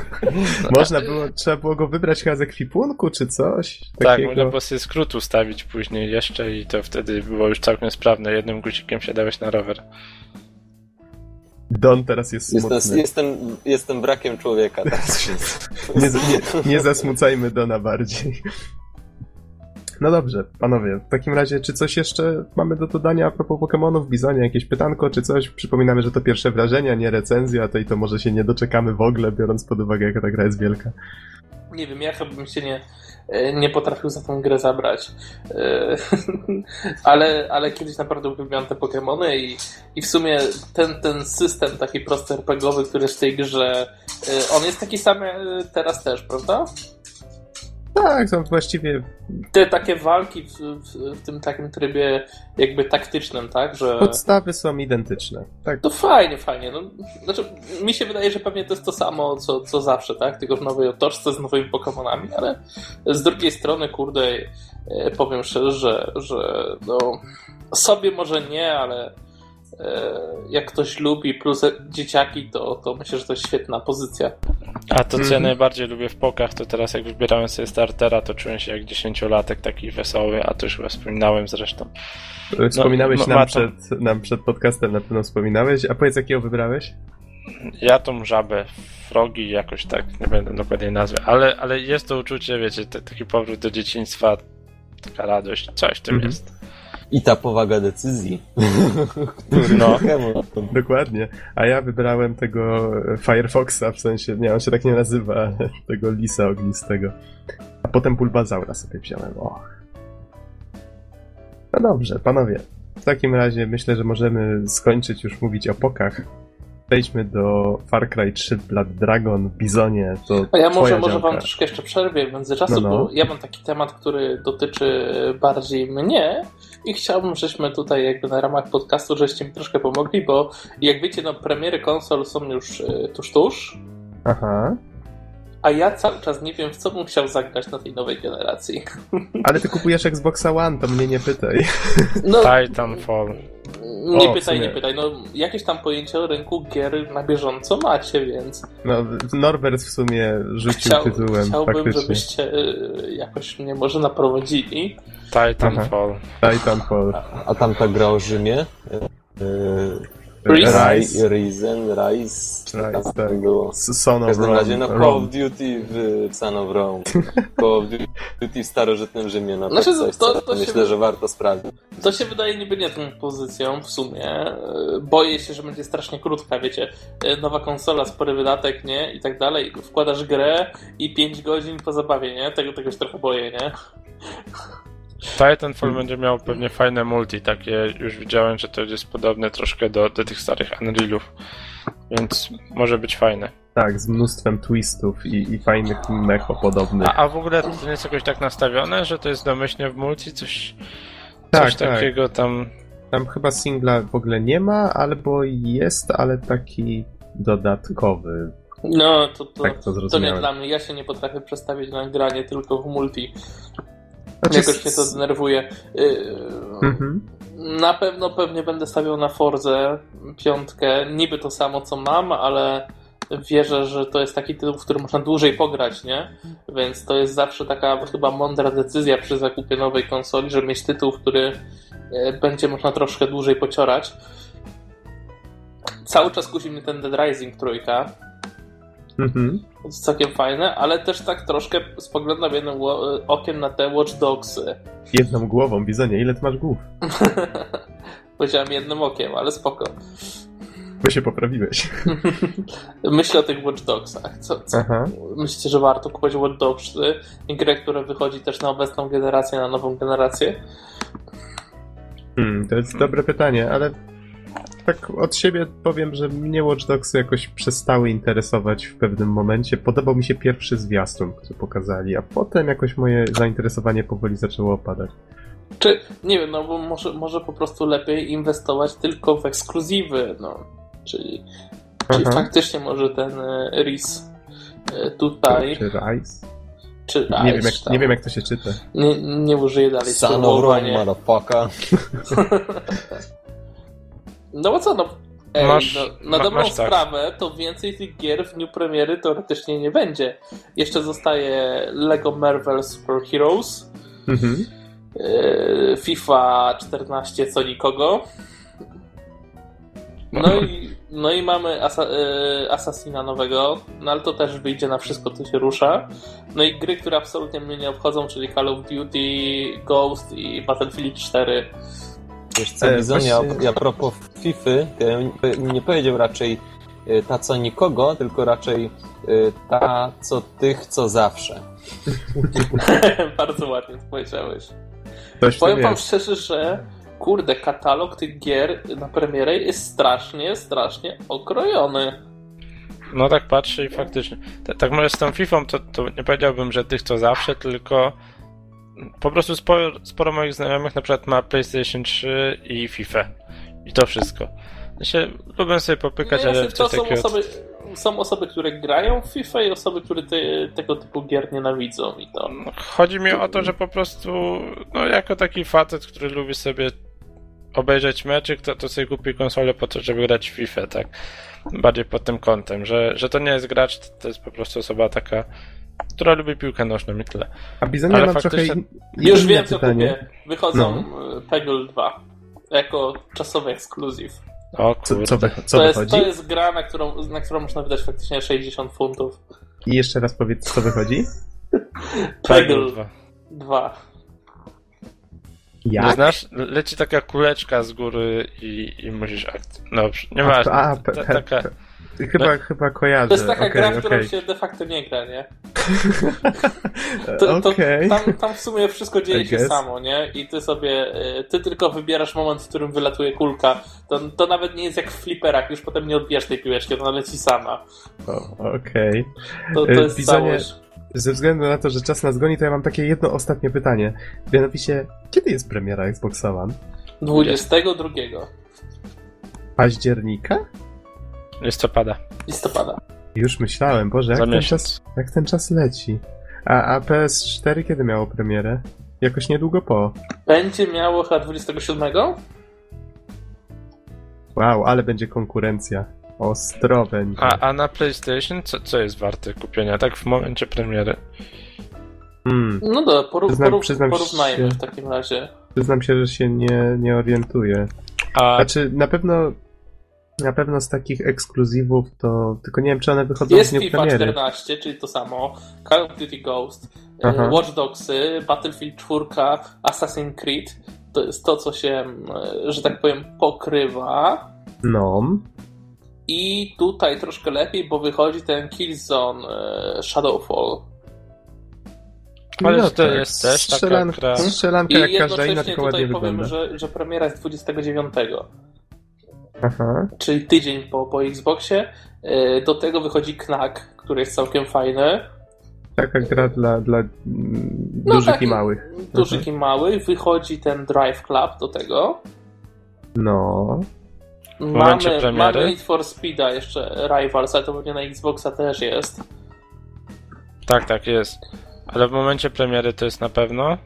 Można było, trzeba było go wybrać chyba z ekwipunku czy coś. Tak, takiego. można było sobie skrót ustawić później jeszcze i to wtedy było już całkiem sprawne. Jednym guzikiem siadałeś na rower. Don teraz jest smutny. Jestem, jestem, jestem brakiem człowieka teraz. Nie, nie, nie zasmucajmy Dona bardziej. No dobrze, panowie, w takim razie, czy coś jeszcze mamy do dodania a propos Pokémonów, Bizonie, jakieś pytanko, czy coś? Przypominamy, że to pierwsze wrażenia, nie recenzja, to i to może się nie doczekamy w ogóle, biorąc pod uwagę, jaka ta gra jest wielka. Nie wiem, ja chyba bym się nie, e, nie potrafił za tą grę zabrać. E, ale, ale kiedyś naprawdę uwielbiałem te Pokémony i, i w sumie ten, ten system taki prosty RPGowy, który jest w tej grze, e, on jest taki sam teraz też, prawda? Tak, są właściwie. Te takie walki w, w, w, tym takim trybie jakby taktycznym, tak? Że... Podstawy są identyczne. Tak. To fajnie, fajnie. No, znaczy, mi się wydaje, że pewnie to jest to samo, co, co zawsze, tak? Tylko w nowej otoczce z nowymi Pokémonami, ale z drugiej strony, kurde, e, powiem szczerze, że, że no, sobie może nie, ale jak ktoś lubi, plus dzieciaki, to, to myślę, że to jest świetna pozycja. A to, co ja mhm. najbardziej lubię w pokach, to teraz jak wybierałem sobie startera, to czułem się jak dziesięciolatek taki wesoły, a to już chyba wspominałem zresztą. E, wspominałeś no, nam, przed, nam przed podcastem, na pewno wspominałeś. A powiedz, jakiego wybrałeś? Ja tą żabę, frogi jakoś tak, nie będę dokładnie nazwy, ale, ale jest to uczucie, wiecie, taki powrót do dzieciństwa, taka radość, coś w tym mhm. jest. I ta powaga decyzji. no, dokładnie. A ja wybrałem tego Firefoxa, w sensie, nie, on się tak nie nazywa, tego lisa ognistego. A potem Bulbazaura sobie wziąłem. Och. No dobrze, panowie. W takim razie myślę, że możemy skończyć już mówić o pokach przejdźmy do Far Cry 3 Blood Dragon, Bizonie, to A ja może, może wam troszkę jeszcze przerwię w międzyczasu, no, no. bo ja mam taki temat, który dotyczy bardziej mnie i chciałbym, żeśmy tutaj jakby na ramach podcastu, żeście mi troszkę pomogli, bo jak wiecie, no premiery konsol są już e, tuż, tuż. Aha. A ja cały czas nie wiem, w co bym chciał zagrać na tej nowej generacji. Ale ty kupujesz Xboxa One, to mnie nie pytaj. No, Titanfall. Nie o, pytaj, nie pytaj. No, jakieś tam pojęcie o rynku gier na bieżąco macie, więc... No, Norbert w sumie rzucił Chciał, tytułem, Chciałbym, faktycznie. żebyście y, jakoś mnie może naprowadzili. Titanfall. Aha. Titanfall. A, a tam ta gra o Rzymie? Y, Rise, Rise, Risen, Rise, Rise tak. było. Son of W każdym razie no Call of Duty w Son of Rome. Call of Duty w starożytnym Rzymie na znaczy, coś, to, to myślę, się, że warto sprawdzić. To się wydaje niby nie tą pozycją w sumie. Boję się, że będzie strasznie krótka, wiecie. Nowa konsola, spory wydatek, nie? I tak dalej. Wkładasz grę i 5 godzin po zabawie, nie? Tego, tego się trochę boję, nie? Titanfall hmm. będzie miał pewnie fajne multi, takie już widziałem, że to jest podobne troszkę do, do tych starych Unrealów, więc może być fajne. Tak, z mnóstwem twistów i, i fajnych mecho podobnych. A, a w ogóle to nie jest jakoś tak nastawione, że to jest domyślnie w multi, coś, tak, coś tak. takiego tam... Tam chyba singla w ogóle nie ma, albo jest, ale taki dodatkowy. No, to, to, tak to, to nie dla mnie. Ja się nie potrafię przestawić na granie tylko w multi. Znaczy... Jakoś mnie to denerwuje. Y, mhm. Na pewno pewnie będę stawiał na Forzę piątkę. Niby to samo co mam, ale wierzę, że to jest taki tytuł, w którym można dłużej pograć, nie? Więc to jest zawsze taka chyba mądra decyzja przy zakupie nowej konsoli, żeby mieć tytuł, który y, będzie można troszkę dłużej pociorać. Cały czas kusi mnie ten Dead Rising trójka. Mhm. To jest całkiem fajne, ale też tak troszkę spoglądam jednym okiem na te Watch Dogsy. Jedną głową, Bizonie, ile ty masz głów? Powiedziałem jednym okiem, ale spoko. Bo się poprawiłeś. Myślę o tych Watch Dogsach. Co, co? Myślicie, że warto kupować Watch Dogsy? Grę, która wychodzi też na obecną generację, na nową generację? Hmm, to jest dobre pytanie, ale tak od siebie powiem, że mnie Watch Dogs jakoś przestały interesować w pewnym momencie. Podobał mi się pierwszy zwiastun, który pokazali, a potem jakoś moje zainteresowanie powoli zaczęło opadać. Czy, nie wiem, no bo może, może po prostu lepiej inwestować tylko w ekskluzywy, no. Czyli, czyli faktycznie może ten e, RIS e, tutaj... Czy RISE? Czy nie, wiem, jak, nie wiem, jak to się czyta. Nie, nie użyję dalej Son of Rome, motherfucker. No bo co, no. Ej, masz, no, na dobrą masz tak. sprawę, to więcej tych gier w dniu premiery teoretycznie nie będzie. Jeszcze zostaje Lego Marvel Super Heroes, mhm. FIFA 14 co nikogo. No, no i, No i mamy Asa y Assassina nowego, no ale to też wyjdzie na wszystko, co się rusza. No i gry, które absolutnie mnie nie obchodzą, czyli Call of Duty, Ghost i Battlefield 4. Wiesz co, e, Bizonia, właśnie... a propos FIFA, to ja nie powiedział raczej e, ta co nikogo, tylko raczej e, ta co tych, co zawsze. Bardzo ładnie to powiedziałeś. Powiem wam szczerze, że kurde, katalog tych gier na premierę jest strasznie, strasznie okrojony. No tak patrzę i faktycznie. Tak, tak może z tą FIFA to, to nie powiedziałbym, że tych co zawsze, tylko po prostu sporo, sporo moich znajomych na przykład ma PlayStation 3 i FIFA. I to wszystko. Się lubię sobie popykać, no, ale to są takiego... osoby, są osoby, które grają w FIFA i osoby, które te, tego typu gier nienawidzą i to. No, chodzi mi o to, że po prostu no, jako taki facet, który lubi sobie obejrzeć meczyk, to, to sobie kupi konsolę po to, żeby grać w FIFA, tak? Bardziej pod tym kątem, że, że to nie jest gracz, to jest po prostu osoba taka, która lubi piłkę nożną i tyle. A Bizonia Ale faktycznie... trochę Już wiem, co kupię. Wychodzą no. Peggle 2 jako czasowy ekskluzyw. O co, co, co to, jest, to jest gra, na którą, na którą można wydać faktycznie 60 funtów. I jeszcze raz powiedz, co wychodzi? Peggle 2. Jak? Nie znasz? Leci taka kuleczka z góry i, i musisz akt. No, nie ma. A, ta, taka. Chyba, no. chyba kojarzę. To jest taka okay, gra, w którą się de facto nie gra, nie? to, to okay. tam, tam w sumie wszystko dzieje I się guess. samo, nie? I ty sobie, y, ty tylko wybierasz moment, w którym wylatuje kulka. To, to nawet nie jest jak w fliperach, już potem nie odbijasz tej piłeczki, ona leci sama. Okej. Okay. To, to jest Bizonie, całość. Ze względu na to, że czas nas goni, to ja mam takie jedno ostatnie pytanie. Mianowicie, kiedy jest premiera Xbox One? 22. Października? Listopada. Listopada. Już myślałem, Boże, jak, ten czas, jak ten czas leci. A, a PS4 kiedy miało premierę? Jakoś niedługo po. Będzie miało chyba 27? Wow, ale będzie konkurencja. Ostro będzie. A, a na PlayStation co, co jest warte kupienia, tak w momencie premiery? Hmm. No dobra, poru, przyznam, poru, przyznam porównajmy się, w takim razie. Przyznam się, że się nie, nie orientuję. A... Znaczy, na pewno na pewno z takich ekskluzywów to... Tylko nie wiem, czy one wychodzą jest z dniu FIFA premiery. 14, czyli to samo. Call of Duty Ghost, e, Aha. Watch Dogsy, Battlefield 4, Assassin's Creed. To jest to, co się, e, że tak powiem, pokrywa. No. I tutaj troszkę lepiej, bo wychodzi ten Killzone e, Shadowfall. Ale no to tak. jest też Strzelanka, taka gra. Strzelanka jak każda inna, tylko ładnie powiem, wygląda. że, że premiera jest 29. Aha. Czyli tydzień po, po Xboxie. E, do tego wychodzi Knack, który jest całkiem fajny. Taka gra dla, dla no dużych i małych. Dużych Aha. i małych. Wychodzi ten Drive Club do tego. No. Mamy, mamy Need for Speeda jeszcze Rivals, ale to pewnie na Xboxa też jest. Tak, tak jest. Ale w momencie premiery to jest na pewno?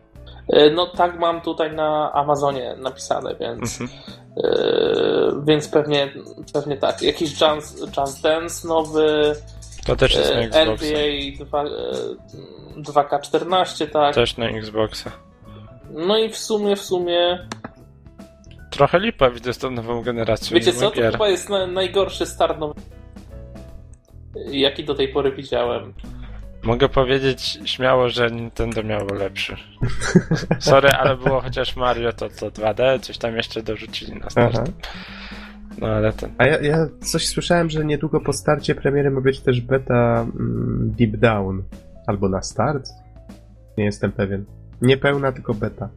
E, no tak mam tutaj na Amazonie napisane, więc mhm. yy, więc pewnie, pewnie tak. Jakiś Jazz, Jazz Dance nowy. To też jest na Xboxa. NBA 2, 2K14, tak. Też na Xboxa. No i w sumie, w sumie Trochę lipa widzę z tą nową generacją. Wiecie co, to chyba jest na, najgorszy start nowy, jaki do tej pory widziałem. Mogę powiedzieć śmiało, że Nintendo miało lepszy. Sorry, ale było chociaż Mario to, to 2D, coś tam jeszcze dorzucili na start. Aha. No ale ten. A ja, ja, coś słyszałem, że niedługo po starcie premiery ma być też beta mm, Deep Down. Albo na start? Nie jestem pewien. Nie pełna, tylko beta.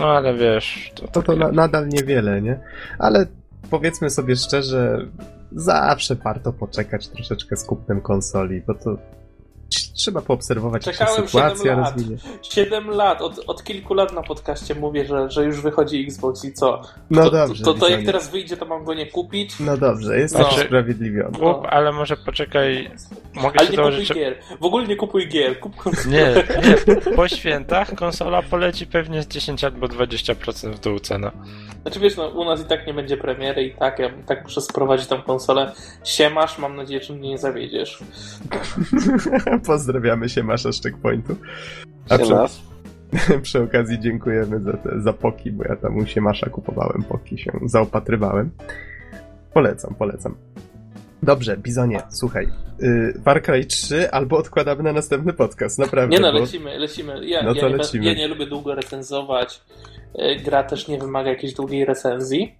No ale wiesz. To, to, to na, nadal niewiele, nie? Ale powiedzmy sobie szczerze, zawsze warto poczekać troszeczkę z kupnem konsoli, bo to trzeba poobserwować, Czekałem jak się sytuacja 7 rozwinie. 7 lat, od, od kilku lat na podcaście mówię, że, że już wychodzi Xbox i co? No to, dobrze. To, to, to jak teraz wyjdzie, to mam go nie kupić? No dobrze, jest no. usprawiedliwiony. Kup, no. ale może poczekaj, mogę ale nie kupuj gier. W ogóle nie kupuj gier. Kup... Nie, nie. Po świętach konsola poleci pewnie z 10 albo 20% w dół cena. Znaczy wiesz, no, u nas i tak nie będzie premiery i tak, ja tak muszę sprowadzić tą konsolę. Siemasz, mam nadzieję, że mnie nie zawiedziesz. Pozdrawiamy się Masza z Checkpointu. A przy, przy, okazji dziękujemy za, te, za poki, bo ja tam u Siemasza kupowałem poki, się zaopatrywałem. Polecam, polecam. Dobrze, Bizonie, słuchaj. Yy, Far Cry 3 albo odkładamy na następny podcast, naprawdę. Nie no, bo... lecimy, lecimy. Ja, no to ja, lecimy. Nie, ja nie lubię długo recenzować. Y, gra też nie wymaga jakiejś długiej recenzji.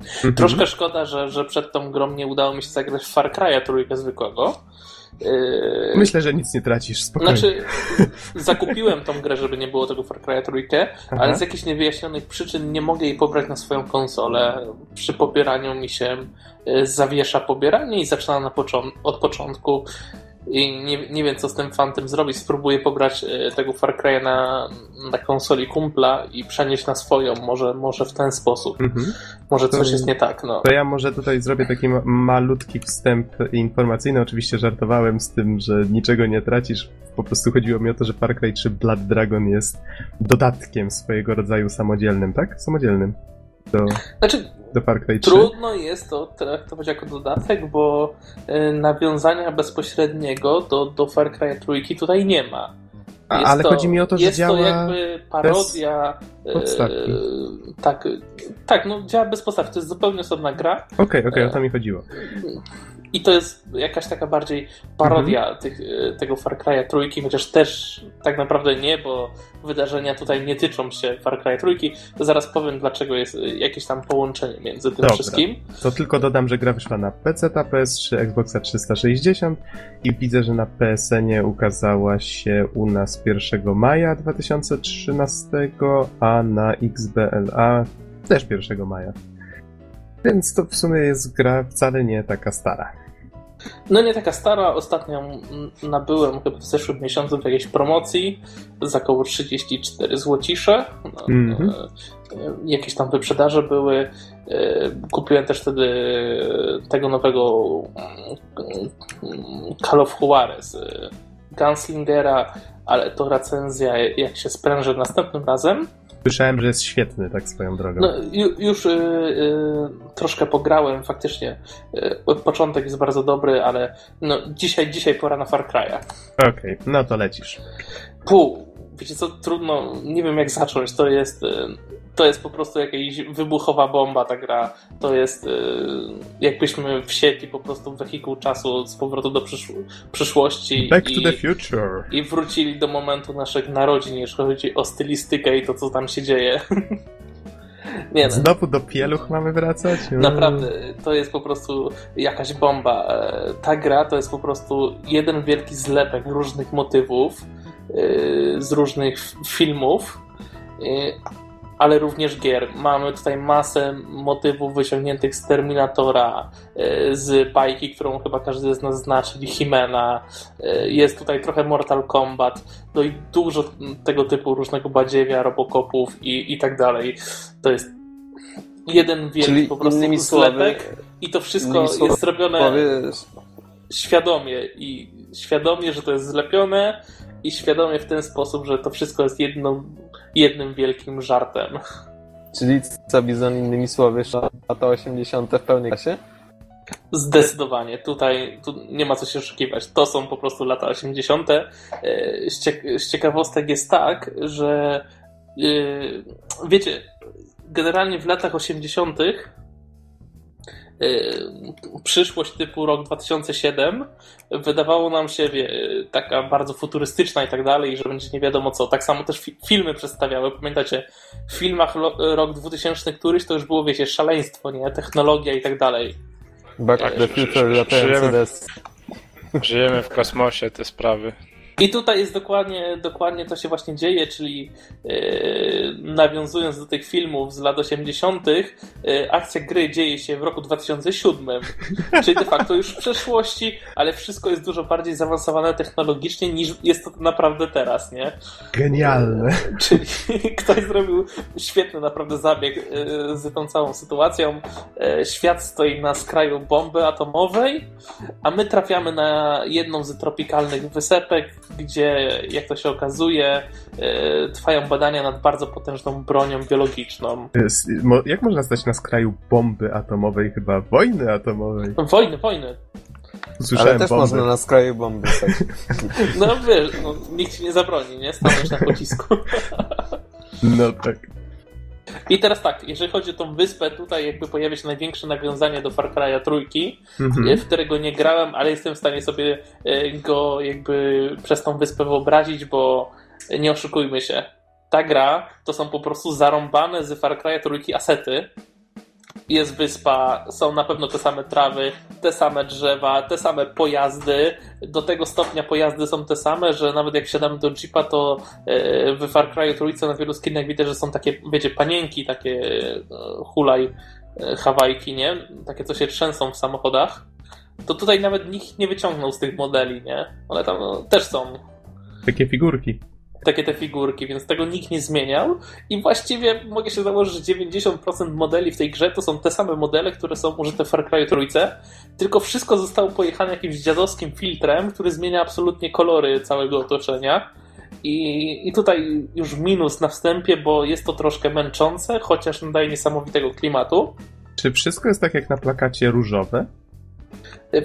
Mhm. Troszkę szkoda, że, że przed tą grą nie udało mi się zagrać w Far Cry'a trójkę zwykłego. Yy, Myślę, że nic nie tracisz, spokojnie. Znaczy, zakupiłem tą grę, żeby nie było tego Far Cry'a trójkę, ale z jakichś niewyjaśnionych przyczyn nie mogę jej pobrać na swoją konsolę. Przy pobieraniu mi się yy, zawiesza pobieranie i zaczyna na począ- od początku i nie, nie wiem, co z tym fantem zrobić. Spróbuję pograć e, tego Far Cry'a na, na konsoli kumpla i przenieść na swoją. Może, może w ten sposób. Mhm. Może coś to, jest nie tak. No. To ja może tutaj zrobię taki malutki wstęp informacyjny. Oczywiście żartowałem z tym, że niczego nie tracisz. Po prostu chodziło mi o to, że Far Cry 3 Blood Dragon jest dodatkiem swojego rodzaju samodzielnym, tak? Samodzielnym. Do... Znaczy, do Far Cry 3? Trudno jest to traktować jako dodatek, bo y, nawiązania bezpośredniego do, do Far Cry trójki tutaj nie ma. A, ale to, chodzi mi o to, że jest działa. Jest to jakby parodia. Bez e, tak, tak, no działa bez podstawki. To jest zupełnie osobna gra. Okej, okay, okej, okay, o to mi chodziło. I to jest jakaś taka bardziej parodia mhm. tych, e, tego Far Cry'a trójki, chociaż też tak naprawdę nie, bo wydarzenia tutaj nie tyczą się Far Cry trójki. Zaraz powiem, dlaczego jest jakieś tam połączenie między tym Dobra. wszystkim. To tylko dodam, że gra wyszła na PC, PS3, Xboxa 360 i widzę, że na PSN-ie ukazała się u nas 1 maja 2013, a na XBLA też 1 maja. Więc to w sumie jest gra wcale nie taka stara. No nie taka stara, ostatnio nabyłem chyba w zeszłym miesiącu w jakiejś promocji za około 34 złocisze. Mm -hmm. Jakieś tam wyprzedaże były. E, kupiłem też wtedy tego nowego mm, Call of Juarez Gunslingera, ale to recenzja jak się spręży następnym razem. Słyszałem, że jest świetny, tak swoją drogą. No, ju, już y, y, troszkę pograłem, faktycznie. Y, początek jest bardzo dobry, ale no, dzisiaj, dzisiaj pora na Far Cry'a. Okej, okay, no to lecisz. Pół. Wiecie co, trudno, nie wiem jak zacząć. To jest y, to jest po prostu jakaś wybuchowa bomba ta gra. To jest y, jakbyśmy wsiedli po prostu w wehikuł czasu z powrotu do przysz przyszłości. Back i, to the future. I wrócili do momentu naszych narodzin, jeśli chodzi o stylistykę i to, co tam się dzieje. Nie, no. Znowu do pieluch mamy wracać? Naprawdę, to jest po prostu jakaś bomba. E, ta gra to jest po prostu jeden wielki zlepek różnych motywów e, z różnych filmów e, ale również gier. Mamy tutaj masę motywów wyciągniętych z Terminatora, e, z bajki, którą chyba każdy z nas zna, czyli Himena. E, jest tutaj trochę Mortal Kombat, no i dużo tego typu różnego badziewia, robokopów i, i tak dalej. To jest jeden wielki czyli po prostu sklepek i to wszystko jest zrobione świadomie i świadomie, że to jest zlepione i świadomie w ten sposób, że to wszystko jest jedną jednym wielkim żartem. Czyli co Bizon innymi słowy, lata 80. w pełnej klasie? Zdecydowanie. Tutaj tu nie ma co się oszukiwać. To są po prostu lata 80. E, z ciekawostek jest tak, że e, wiecie, generalnie w latach 80. Y, przyszłość typu rok 2007 wydawało nam się wie, taka bardzo futurystyczna i tak dalej, że będzie nie wiadomo co. Tak samo też fi filmy przedstawiały. Pamiętacie, w filmach rok 2000 któryś to już było, wiecie, szaleństwo, nie? Technologia i tak dalej. Back to the future, latający Żyjemy w kosmosie, te sprawy. I tutaj jest dokładnie, dokładnie to się właśnie dzieje, czyli yy, nawiązując do tych filmów z lat 80., yy, akcja gry dzieje się w roku 2007, czyli de facto już w przeszłości, ale wszystko jest dużo bardziej zaawansowane technologicznie niż jest to naprawdę teraz, nie? Genialne. Yy, czyli ktoś zrobił świetny naprawdę zabieg z tą całą sytuacją. Świat stoi na skraju bomby atomowej, a my trafiamy na jedną z tropikalnych wysepek, gdzie, jak to się okazuje, e, trwają badania nad bardzo potężną bronią biologiczną. Jak można stać na skraju bomby atomowej, chyba wojny atomowej? Wojny, wojny. Słyszałem Ale też bomby. można na skraju bomby stać. No wiesz, no, nikt ci nie zabroni, nie? Stanąć na pocisku. No tak. I teraz tak, jeżeli chodzi o tą wyspę, tutaj jakby pojawia się największe nawiązanie do Far Cry'a trójki, mhm. w którego nie grałem, ale jestem w stanie sobie e, go jakby przez tą wyspę wyobrazić, bo nie oszukujmy się. Ta gra to są po prostu zarąbane z Far Cry'a trójki asety, jest wyspa, są na pewno te same trawy, te same drzewa, te same pojazdy. Do tego stopnia pojazdy są te same, że nawet jak siadamy do Jeepa, to e, w Far Cry trójce na wielu skinach widać, że są takie, wiecie, panienki, takie e, hulaj, e, hawajki, nie? Takie, co się trzęsą w samochodach. To tutaj nawet nikt nie wyciągnął z tych modeli, nie? One tam no, też są. Takie figurki takie te figurki, więc tego nikt nie zmieniał i właściwie mogę się założyć, że 90% modeli w tej grze to są te same modele, które są użyte w Far Cry trójce, tylko wszystko zostało pojechane jakimś dziadowskim filtrem, który zmienia absolutnie kolory całego otoczenia. I, I tutaj już minus na wstępie, bo jest to troszkę męczące, chociaż nadaje niesamowitego klimatu. Czy wszystko jest tak jak na plakacie różowe?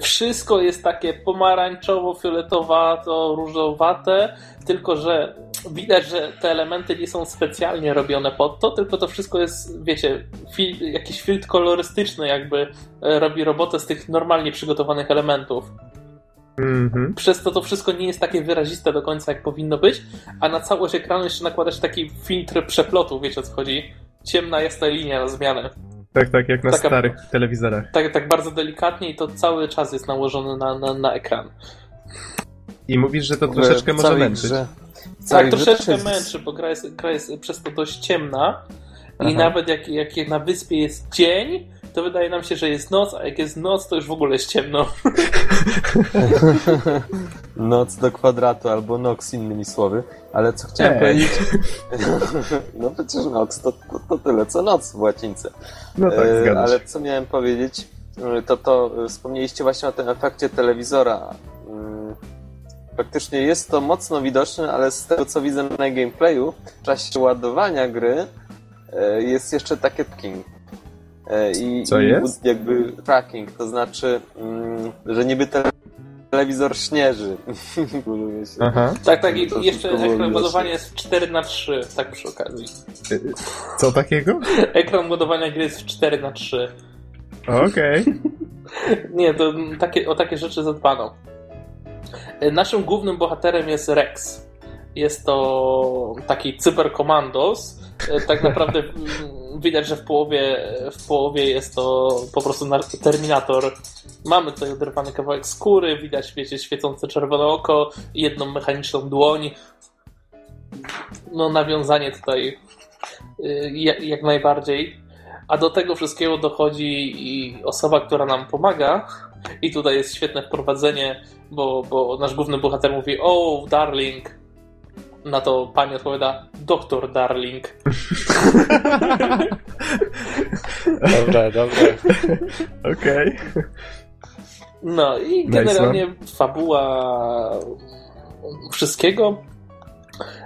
Wszystko jest takie pomarańczowo-fioletowato-różowate, tylko że widać, że te elementy nie są specjalnie robione pod to, tylko to wszystko jest, wiecie, fil jakiś filtr kolorystyczny jakby e, robi robotę z tych normalnie przygotowanych elementów. Mm -hmm. Przez to to wszystko nie jest takie wyraziste do końca, jak powinno być, a na całość ekranu jeszcze nakładać taki filtr przeplotu, wiecie o co chodzi? Ciemna, jasna linia na zmianę. Tak, tak, jak na Taka, starych telewizorach. Tak, tak bardzo delikatnie i to cały czas jest nałożone na, na, na ekran. I mówisz, że to troszeczkę może męczyć. Grze, tak, troszeczkę jest... męczy, bo gra jest, gra jest przez to dość ciemna Aha. i nawet jak, jak na wyspie jest dzień, to wydaje nam się, że jest noc, a jak jest noc, to już w ogóle jest ciemno. noc do kwadratu albo nox innymi słowy, ale co chciałem Ej. powiedzieć... no przecież nox to, to, to, tyle co noc w łacińce. No tak, e, Ale co miałem powiedzieć, to to wspomnieliście właśnie o tym efekcie telewizora. Mm, faktycznie jest to mocno widoczne, ale z tego co widzę na gameplayu, w czasie ładowania gry e, jest jeszcze takie king. E, I, Co jest? Jakby tracking, to znaczy, mm, że niby telewizor śnieży. Aha. Tak, tak, i jeszcze ekran modowania jest w 4 na 3 tak przy okazji. E, co takiego? Ekran modowania gry jest w 4 na 3 Okej. Okay. Nie, to takie, o takie rzeczy zadbano. E, naszym głównym bohaterem jest Rex. Jest to taki cyberkomandos. Tak naprawdę widać, że w połowie, w połowie jest to po prostu Terminator. Mamy tutaj oderwany kawałek skóry, widać, wiecie, świecące czerwone oko, jedną mechaniczną dłoń. No, nawiązanie tutaj y, jak najbardziej. A do tego wszystkiego dochodzi i osoba, która nam pomaga. I tutaj jest świetne wprowadzenie, bo, bo nasz główny bohater mówi: Oh, darling, na to pani odpowiada, doktor Darling. dobre, dobre. Okej. Okay. No i generalnie nice fabuła wszystkiego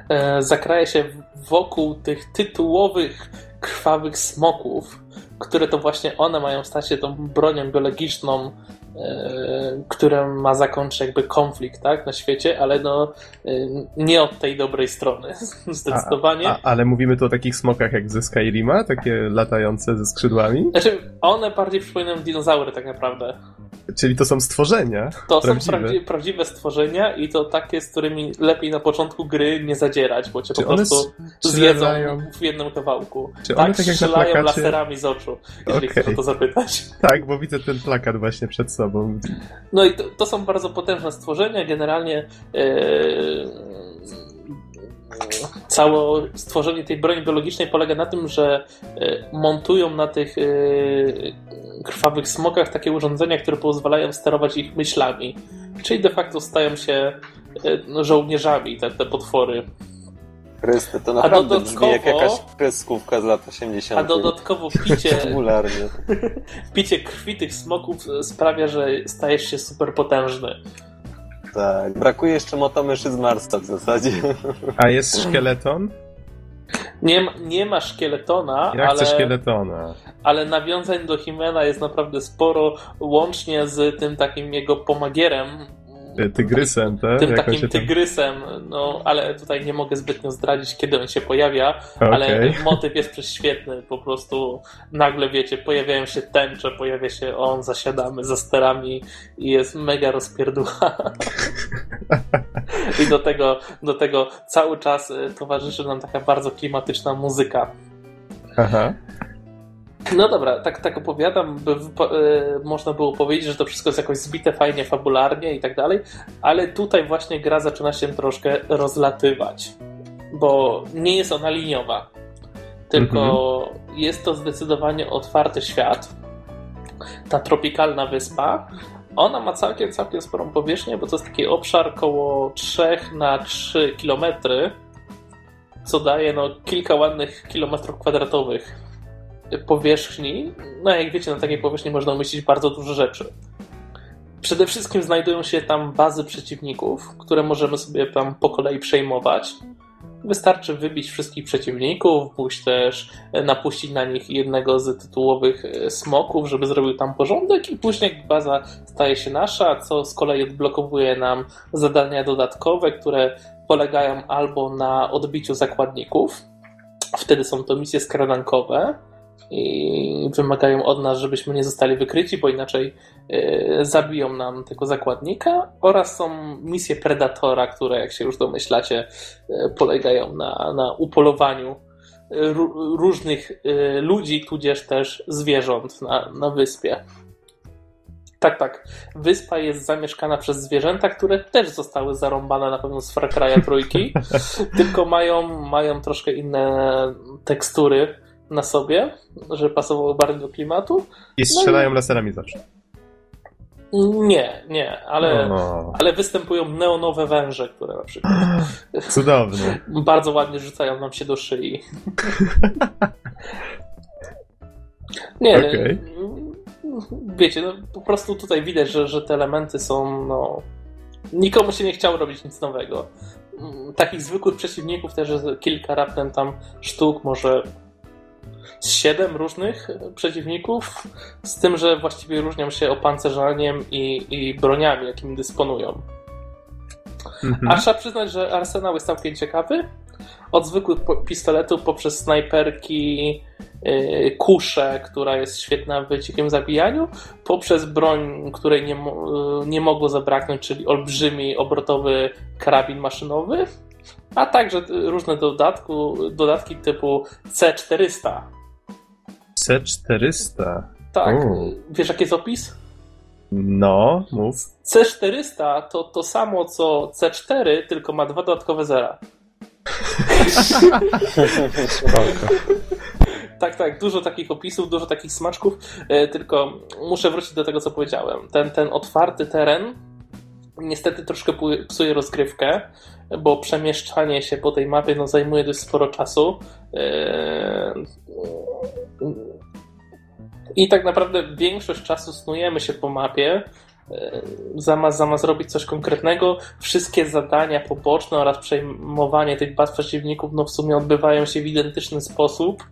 e, zakraje się wokół tych tytułowych krwawych smoków, które to właśnie one mają stać się tą bronią biologiczną E, które ma zakończyć jakby konflikt tak, na świecie, ale no e, nie od tej dobrej strony, zdecydowanie. A, a, ale mówimy tu o takich smokach jak ze Skyrima, takie latające ze skrzydłami? Znaczy, one bardziej przypominają dinozaury tak naprawdę. Czyli to są stworzenia? To prawdziwe. są prawdziwe, prawdziwe stworzenia i to takie, z którymi lepiej na początku gry nie zadzierać, bo cię Czy po prostu zjedzą w jednym kawałku. Czy tak, one tak jak strzelają plakacie... laserami z oczu, jeżeli okay. chcesz o to zapytać. Tak, bo widzę ten plakat właśnie przed sobą. No i to, to są bardzo potężne stworzenia. Generalnie yy, całe stworzenie tej broni biologicznej polega na tym, że yy, montują na tych yy, krwawych smokach takie urządzenia, które pozwalają sterować ich myślami. Czyli de facto stają się no, żołnierzami, te, te potwory. Chryste, to naprawdę brzmi jak jakaś kreskówka z lat 80. A dodatkowo picie, picie krwi tych smoków sprawia, że stajesz się super potężny. Tak, brakuje jeszcze motomyszy z Marsa w zasadzie. A jest szkieleton? Nie ma, nie ma szkieletona, Jak ale, szkieletona. ale nawiązań do Himena jest naprawdę sporo, łącznie z tym takim jego pomagierem, tygrysem, tak? Tym takim tygrysem, no ale tutaj nie mogę zbytnio zdradzić, kiedy on się pojawia, okay. ale motyw jest prześwietny, po prostu nagle wiecie, pojawiają się tęcze, pojawia się on, zasiadamy za sterami i jest mega rozpierdła. I do tego, do tego cały czas y, towarzyszy nam taka bardzo klimatyczna muzyka. Aha. No dobra, tak, tak opowiadam, by y, można było powiedzieć, że to wszystko jest jakoś zbite fajnie, fabularnie i tak dalej, ale tutaj właśnie gra zaczyna się troszkę rozlatywać, bo nie jest ona liniowa, tylko mhm. jest to zdecydowanie otwarty świat. Ta tropikalna wyspa, ona ma całkiem, całkiem sporą powierzchnię, bo to jest taki obszar około 3 na 3 kilometry, co daje no, kilka ładnych kilometrów kwadratowych powierzchni. No jak wiecie, na takiej powierzchni można umieścić bardzo dużo rzeczy. Przede wszystkim znajdują się tam bazy przeciwników, które możemy sobie tam po kolei przejmować. Wystarczy wybić wszystkich przeciwników, pójść też napuścić na nich jednego z tytułowych e, smoków, żeby zrobił tam porządek i później baza staje się nasza, co z kolei odblokowuje nam zadania dodatkowe, które polegają albo na odbiciu zakładników, wtedy są to misje skradankowe, i wymagają od nas, żebyśmy nie zostali wykryci, bo inaczej e, zabiją nam tego zakładnika oraz są misje Predatora, które jak się już domyślacie e, polegają na, na upolowaniu e, różnych ludzi, tudzież też zwierząt na, na wyspie. Tak, tak. Wyspa jest zamieszkana przez zwierzęta, które też zostały zarąbane na pewno z Far Cry'a trójki, tylko mają, mają troszkę inne tekstury na sobie, żeby pasowało bardziej do klimatu. I strzelają no i... laserami zawsze. Nie, nie, ale, no. ale występują neonowe węże, które na przykład. Cudowne. bardzo ładnie rzucają nam się do szyi. nie, okay. wiecie, no, po prostu tutaj widać, że, że te elementy są, no. Nikomu się nie chciało robić nic nowego. Takich zwykłych przeciwników też jest kilka raptem tam sztuk, może siedem różnych przeciwników, z tym, że właściwie różnią się opancerzaniem i, i broniami, jakimi dysponują. Mhm. A trzeba przyznać, że arsenał jest całkiem ciekawy. Od zwykłych pistoletów poprzez snajperki, yy, kuszę, która jest świetna w dzikim zabijaniu, poprzez broń, której nie, yy, nie mogło zabraknąć, czyli olbrzymi obrotowy karabin maszynowy, a także różne dodatku, dodatki typu C400, C400. Tak. Wiesz, jaki jest opis? No, mów. C400 to to samo co C4, tylko ma dwa dodatkowe zera. tak, tak, dużo takich opisów, dużo takich smaczków, e, tylko muszę wrócić do tego, co powiedziałem. Ten, ten otwarty teren niestety troszkę psuje rozgrywkę, bo przemieszczanie się po tej mapie no, zajmuje dość sporo czasu. E, I tak naprawdę większość czasu snujemy się po mapie, zamiast, zamiast robić coś konkretnego, wszystkie zadania poboczne oraz przejmowanie tych baz przeciwników no w sumie odbywają się w identyczny sposób,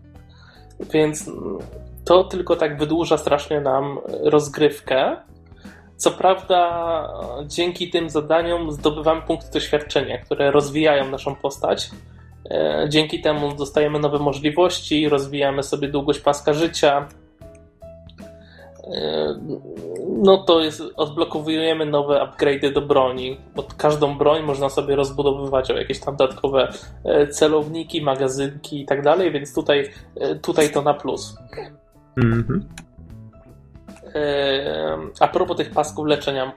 więc to tylko tak wydłuża strasznie nam rozgrywkę. Co prawda, dzięki tym zadaniom zdobywamy punkty doświadczenia, które rozwijają naszą postać. E, dzięki temu dostajemy nowe możliwości, rozwijamy sobie długość paska życia. E, no to jest, odblokowujemy nowe upgrade'y do broni. Pod każdą broń można sobie rozbudowywać o jakieś tam dodatkowe e, celowniki, magazynki i tak dalej, więc tutaj, tutaj to na plus. Mhm a propos tych pasków leczenia,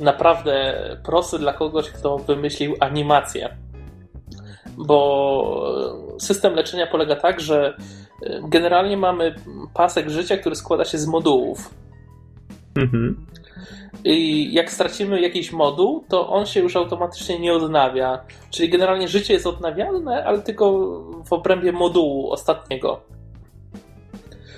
naprawdę prosty dla kogoś, kto wymyślił animację. Bo system leczenia polega tak, że generalnie mamy pasek życia, który składa się z modułów. Mhm. I jak stracimy jakiś moduł, to on się już automatycznie nie odnawia. Czyli generalnie życie jest odnawialne, ale tylko w obrębie modułu ostatniego.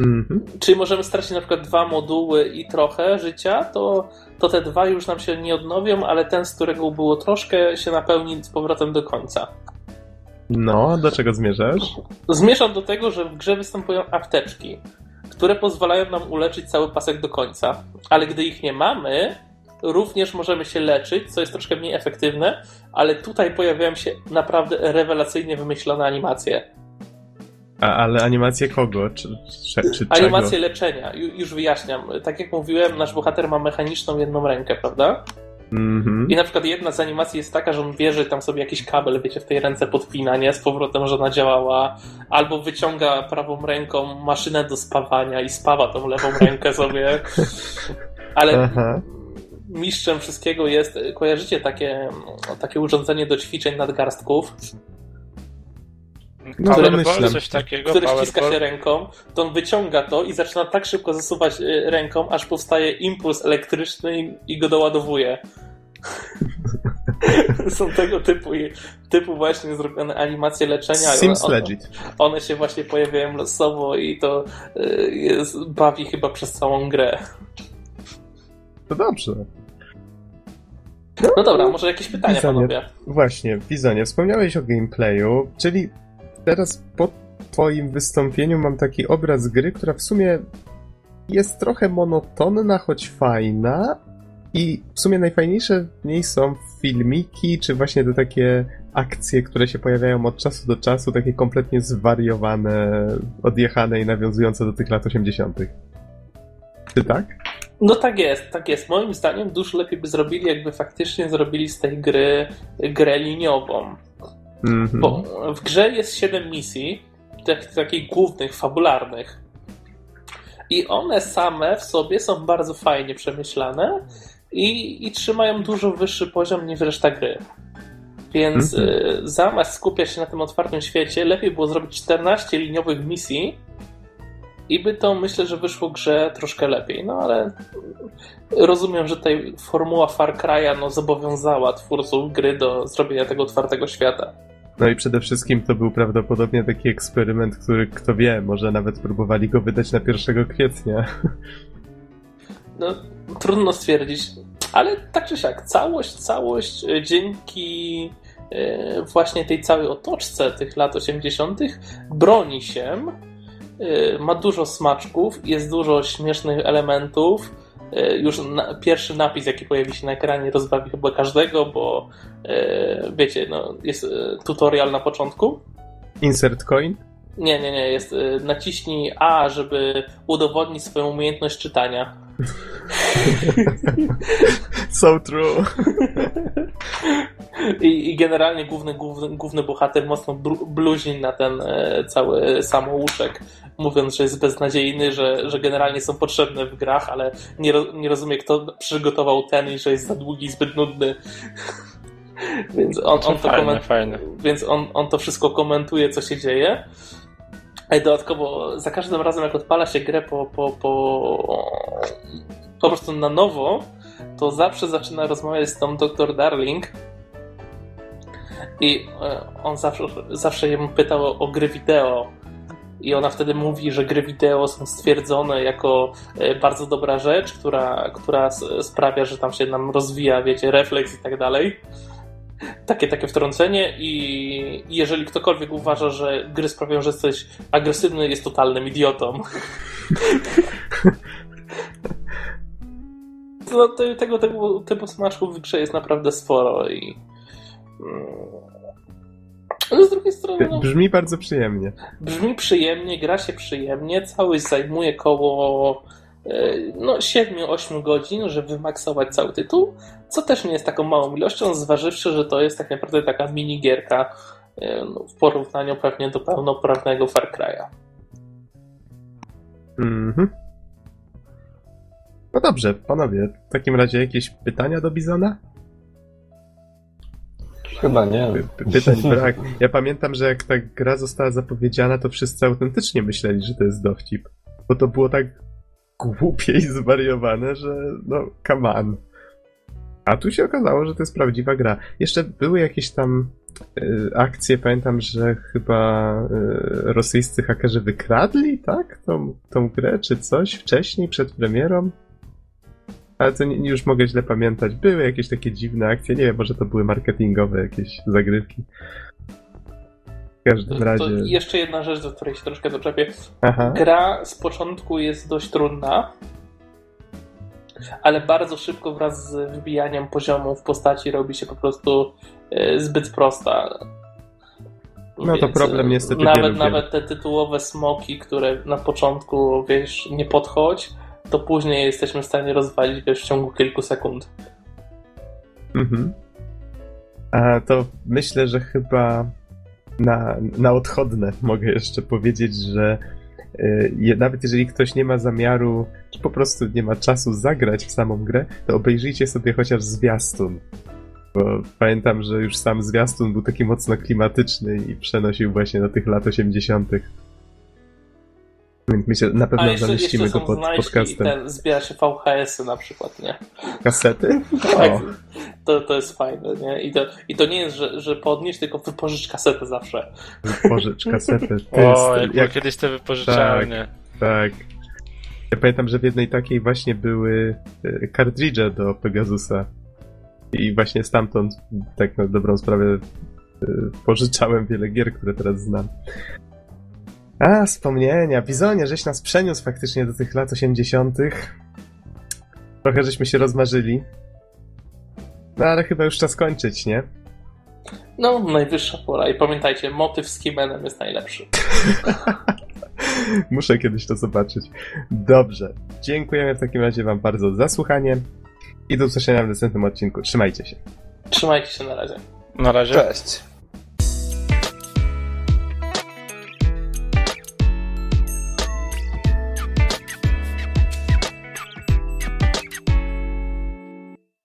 Mhm. Czyli możemy stracić na przykład dwa moduły i trochę życia, to, to te dwa już nam się nie odnowią, ale ten, z którego było troszkę, się napełni z powrotem do końca. No, do czego zmierzasz? Zmierzam do tego, że w grze występują apteczki, które pozwalają nam uleczyć cały pasek do końca, ale gdy ich nie mamy, również możemy się leczyć, co jest troszkę mniej efektywne, ale tutaj pojawiają się naprawdę rewelacyjnie wymyślone animacje. A, ale animacje kogo? Czy, czy, czy animacje leczenia. Już wyjaśniam. Tak jak mówiłem, nasz bohater ma mechaniczną jedną rękę, prawda? Mm-hmm. I na przykład jedna z animacji jest taka, że on bierze tam sobie jakiś kabel, wiecie, w tej ręce podpina, nie? Z powrotem, że ona działała. Albo wyciąga prawą ręką maszynę do spawania i spawa tą lewą rękę sobie. Ale Aha. mistrzem wszystkiego jest, kojarzycie takie, takie urządzenie do ćwiczeń nadgarstków? No, myślę. coś takiego, który ściska się ręką, to on wyciąga to i zaczyna tak szybko zasuwać y, ręką, aż powstaje impuls elektryczny i go doładowuje. Są tego typu, typu właśnie zrobione animacje leczenia. Sims one, Legit. One się właśnie pojawiają losowo i to y, jest, bawi chyba przez całą grę. To dobrze. No dobra, może jakieś pytania, Wizonie, panowie? Właśnie, Wizonie, wspomniałeś o gameplayu, czyli teraz po twoim wystąpieniu mam taki obraz gry, która w sumie jest trochę monotonna, choć fajna. I w sumie najfajniejsze w niej są filmiki, czy właśnie te takie akcje, które się pojawiają od czasu do czasu, takie kompletnie zwariowane, odjechane i nawiązujące do tych lat 80. Czy tak? No tak jest, tak jest. Moim zdaniem dużo lepiej by zrobili, jakby faktycznie zrobili z tej gry grę liniową. -hmm. Bo w grze jest 7 misji, tak, takich głównych, fabularnych. I one same w sobie są bardzo fajnie przemyślane i, i trzymają dużo wyższy poziom niż reszta gry. Więc mm -hmm. zamiast skupiać się na tym otwartym świecie, lepiej było zrobić 14 liniowych misji i by to myślę, że wyszło grze troszkę lepiej. No ale rozumiem, że tutaj formuła Far Cry'a no, zobowiązała twórców gry do zrobienia tego otwartego świata. No i przede wszystkim to był prawdopodobnie taki eksperyment, który kto wie, może nawet próbowali go wydać na 1 kwietnia. No, trudno stwierdzić, ale tak czy siak, całość, całość e, dzięki e, właśnie tej całej otoczce tych lat 80. broni się, e, ma dużo smaczków, jest dużo śmiesznych elementów, już na, pierwszy napis, jaki pojawi się na ekranie, rozbawi chyba każdego, bo e, wiecie, no, jest e, tutorial na początku. Insert coin? Nie, nie, nie, jest naciśnij A, żeby udowodnić swoją umiejętność czytania. so true. I, I, generalnie główny, główny, główny bohater mocno bluźni na ten e, cały samouszek, mówiąc, że jest beznadziejny, że, że generalnie są potrzebne w grach, ale nie, nie rozumie, kto przygotował ten i że jest za długi i zbyt nudny. Więc on, on to fajne, fajne. Więc on, on to wszystko komentuje, co się dzieje. A dodatkowo za każdym razem, jak odpala się grę po, po, po, po prostu na nowo, to zawsze zaczyna rozmawiać z tą doktor Darling, i e, on zawsze, zawsze ją pytał o, o gry wideo. I ona wtedy mówi, że gry wideo są stwierdzone jako e, bardzo dobra rzecz, która, która sprawia, że tam się nam rozwija, wiecie, refleks i tak dalej. Takie, takie wtrącenie i jeżeli ktokolwiek uważa, że gry sprawiają, że jesteś agresywny, jest totalnym idiotą. no, tego, tego typu smaczków w grze jest naprawdę sporo i mm, ale z drugiej strony. No, brzmi bardzo przyjemnie. Brzmi przyjemnie, gra się przyjemnie. Całość zajmuje koło e, no, 7-8 godzin, żeby wymaksować cały tytuł, co też nie jest taką małą ilością, zważywszy, że to jest tak naprawdę taka minigierka e, no, w porównaniu pewnie do pełnoprawnego Far Cry'a. Mhm. No dobrze, panowie, w takim razie jakieś pytania do Bizona? Chyba nie. Pytań brak. Ja pamiętam, że jak ta gra została zapowiedziana, to wszyscy autentycznie myśleli, że to jest dowcip. Bo to było tak głupie i zwariowane, że no, come on. A tu się okazało, że to jest prawdziwa gra. Jeszcze były jakieś tam y, akcje, pamiętam, że chyba y, rosyjscy hakerzy wykradli, tak? Tą, tą grę czy coś wcześniej, przed premierą ale to nie, już mogę źle pamiętać. Były jakieś takie dziwne akcje, nie wiem, może to były marketingowe jakieś zagrywki. W każdym razie. To jeszcze jedna rzecz, do której się troszkę doczepię. Aha. Gra z początku jest dość trudna. ale bardzo szybko wraz z wbijaniem poziomu w postaci robi się po prostu e, zbyt prosta. No to problem niestety Nawet, nawet te tytułowe smoki, które na początku, wiesz, nie podchodź, to później jesteśmy w stanie rozwalić w ciągu kilku sekund. Mhm. A to myślę, że chyba na, na odchodne mogę jeszcze powiedzieć, że y, nawet jeżeli ktoś nie ma zamiaru, czy po prostu nie ma czasu zagrać w samą grę, to obejrzyjcie sobie chociaż zwiastun. Bo pamiętam, że już sam zwiastun był taki mocno klimatyczny i przenosił właśnie do tych lat 80. Więc myślę, na pewno jeszcze, zamieścimy jeszcze go pod podcastem. Ten, zbiera się VHS-y na przykład, nie? Kasety? tak, to, to jest fajne, nie? I to, i to nie jest, że, że podnieś, tylko wypożycz kasetę zawsze. Wypożycz kasetę. o, jak, jak kiedyś te wypożyczałem, tak, nie? Tak. Ja pamiętam, że w jednej takiej właśnie były kartridże do Pegasusa. I właśnie stamtąd, tak na dobrą sprawę, y, pożyczałem wiele gier, które teraz znam. A, wspomnienia. Bizonie, żeś nas przeniósł faktycznie do tych lat 80. Trochę żeśmy się rozmarzyli. No ale chyba już czas kończyć, nie? No, najwyższa pora. I pamiętajcie, motyw z Kimenem jest najlepszy. Muszę kiedyś to zobaczyć. Dobrze. Dziękujemy w takim razie Wam bardzo za słuchanie i do usłyszenia w następnym odcinku. Trzymajcie się. Trzymajcie się na razie. Na razie. Cześć.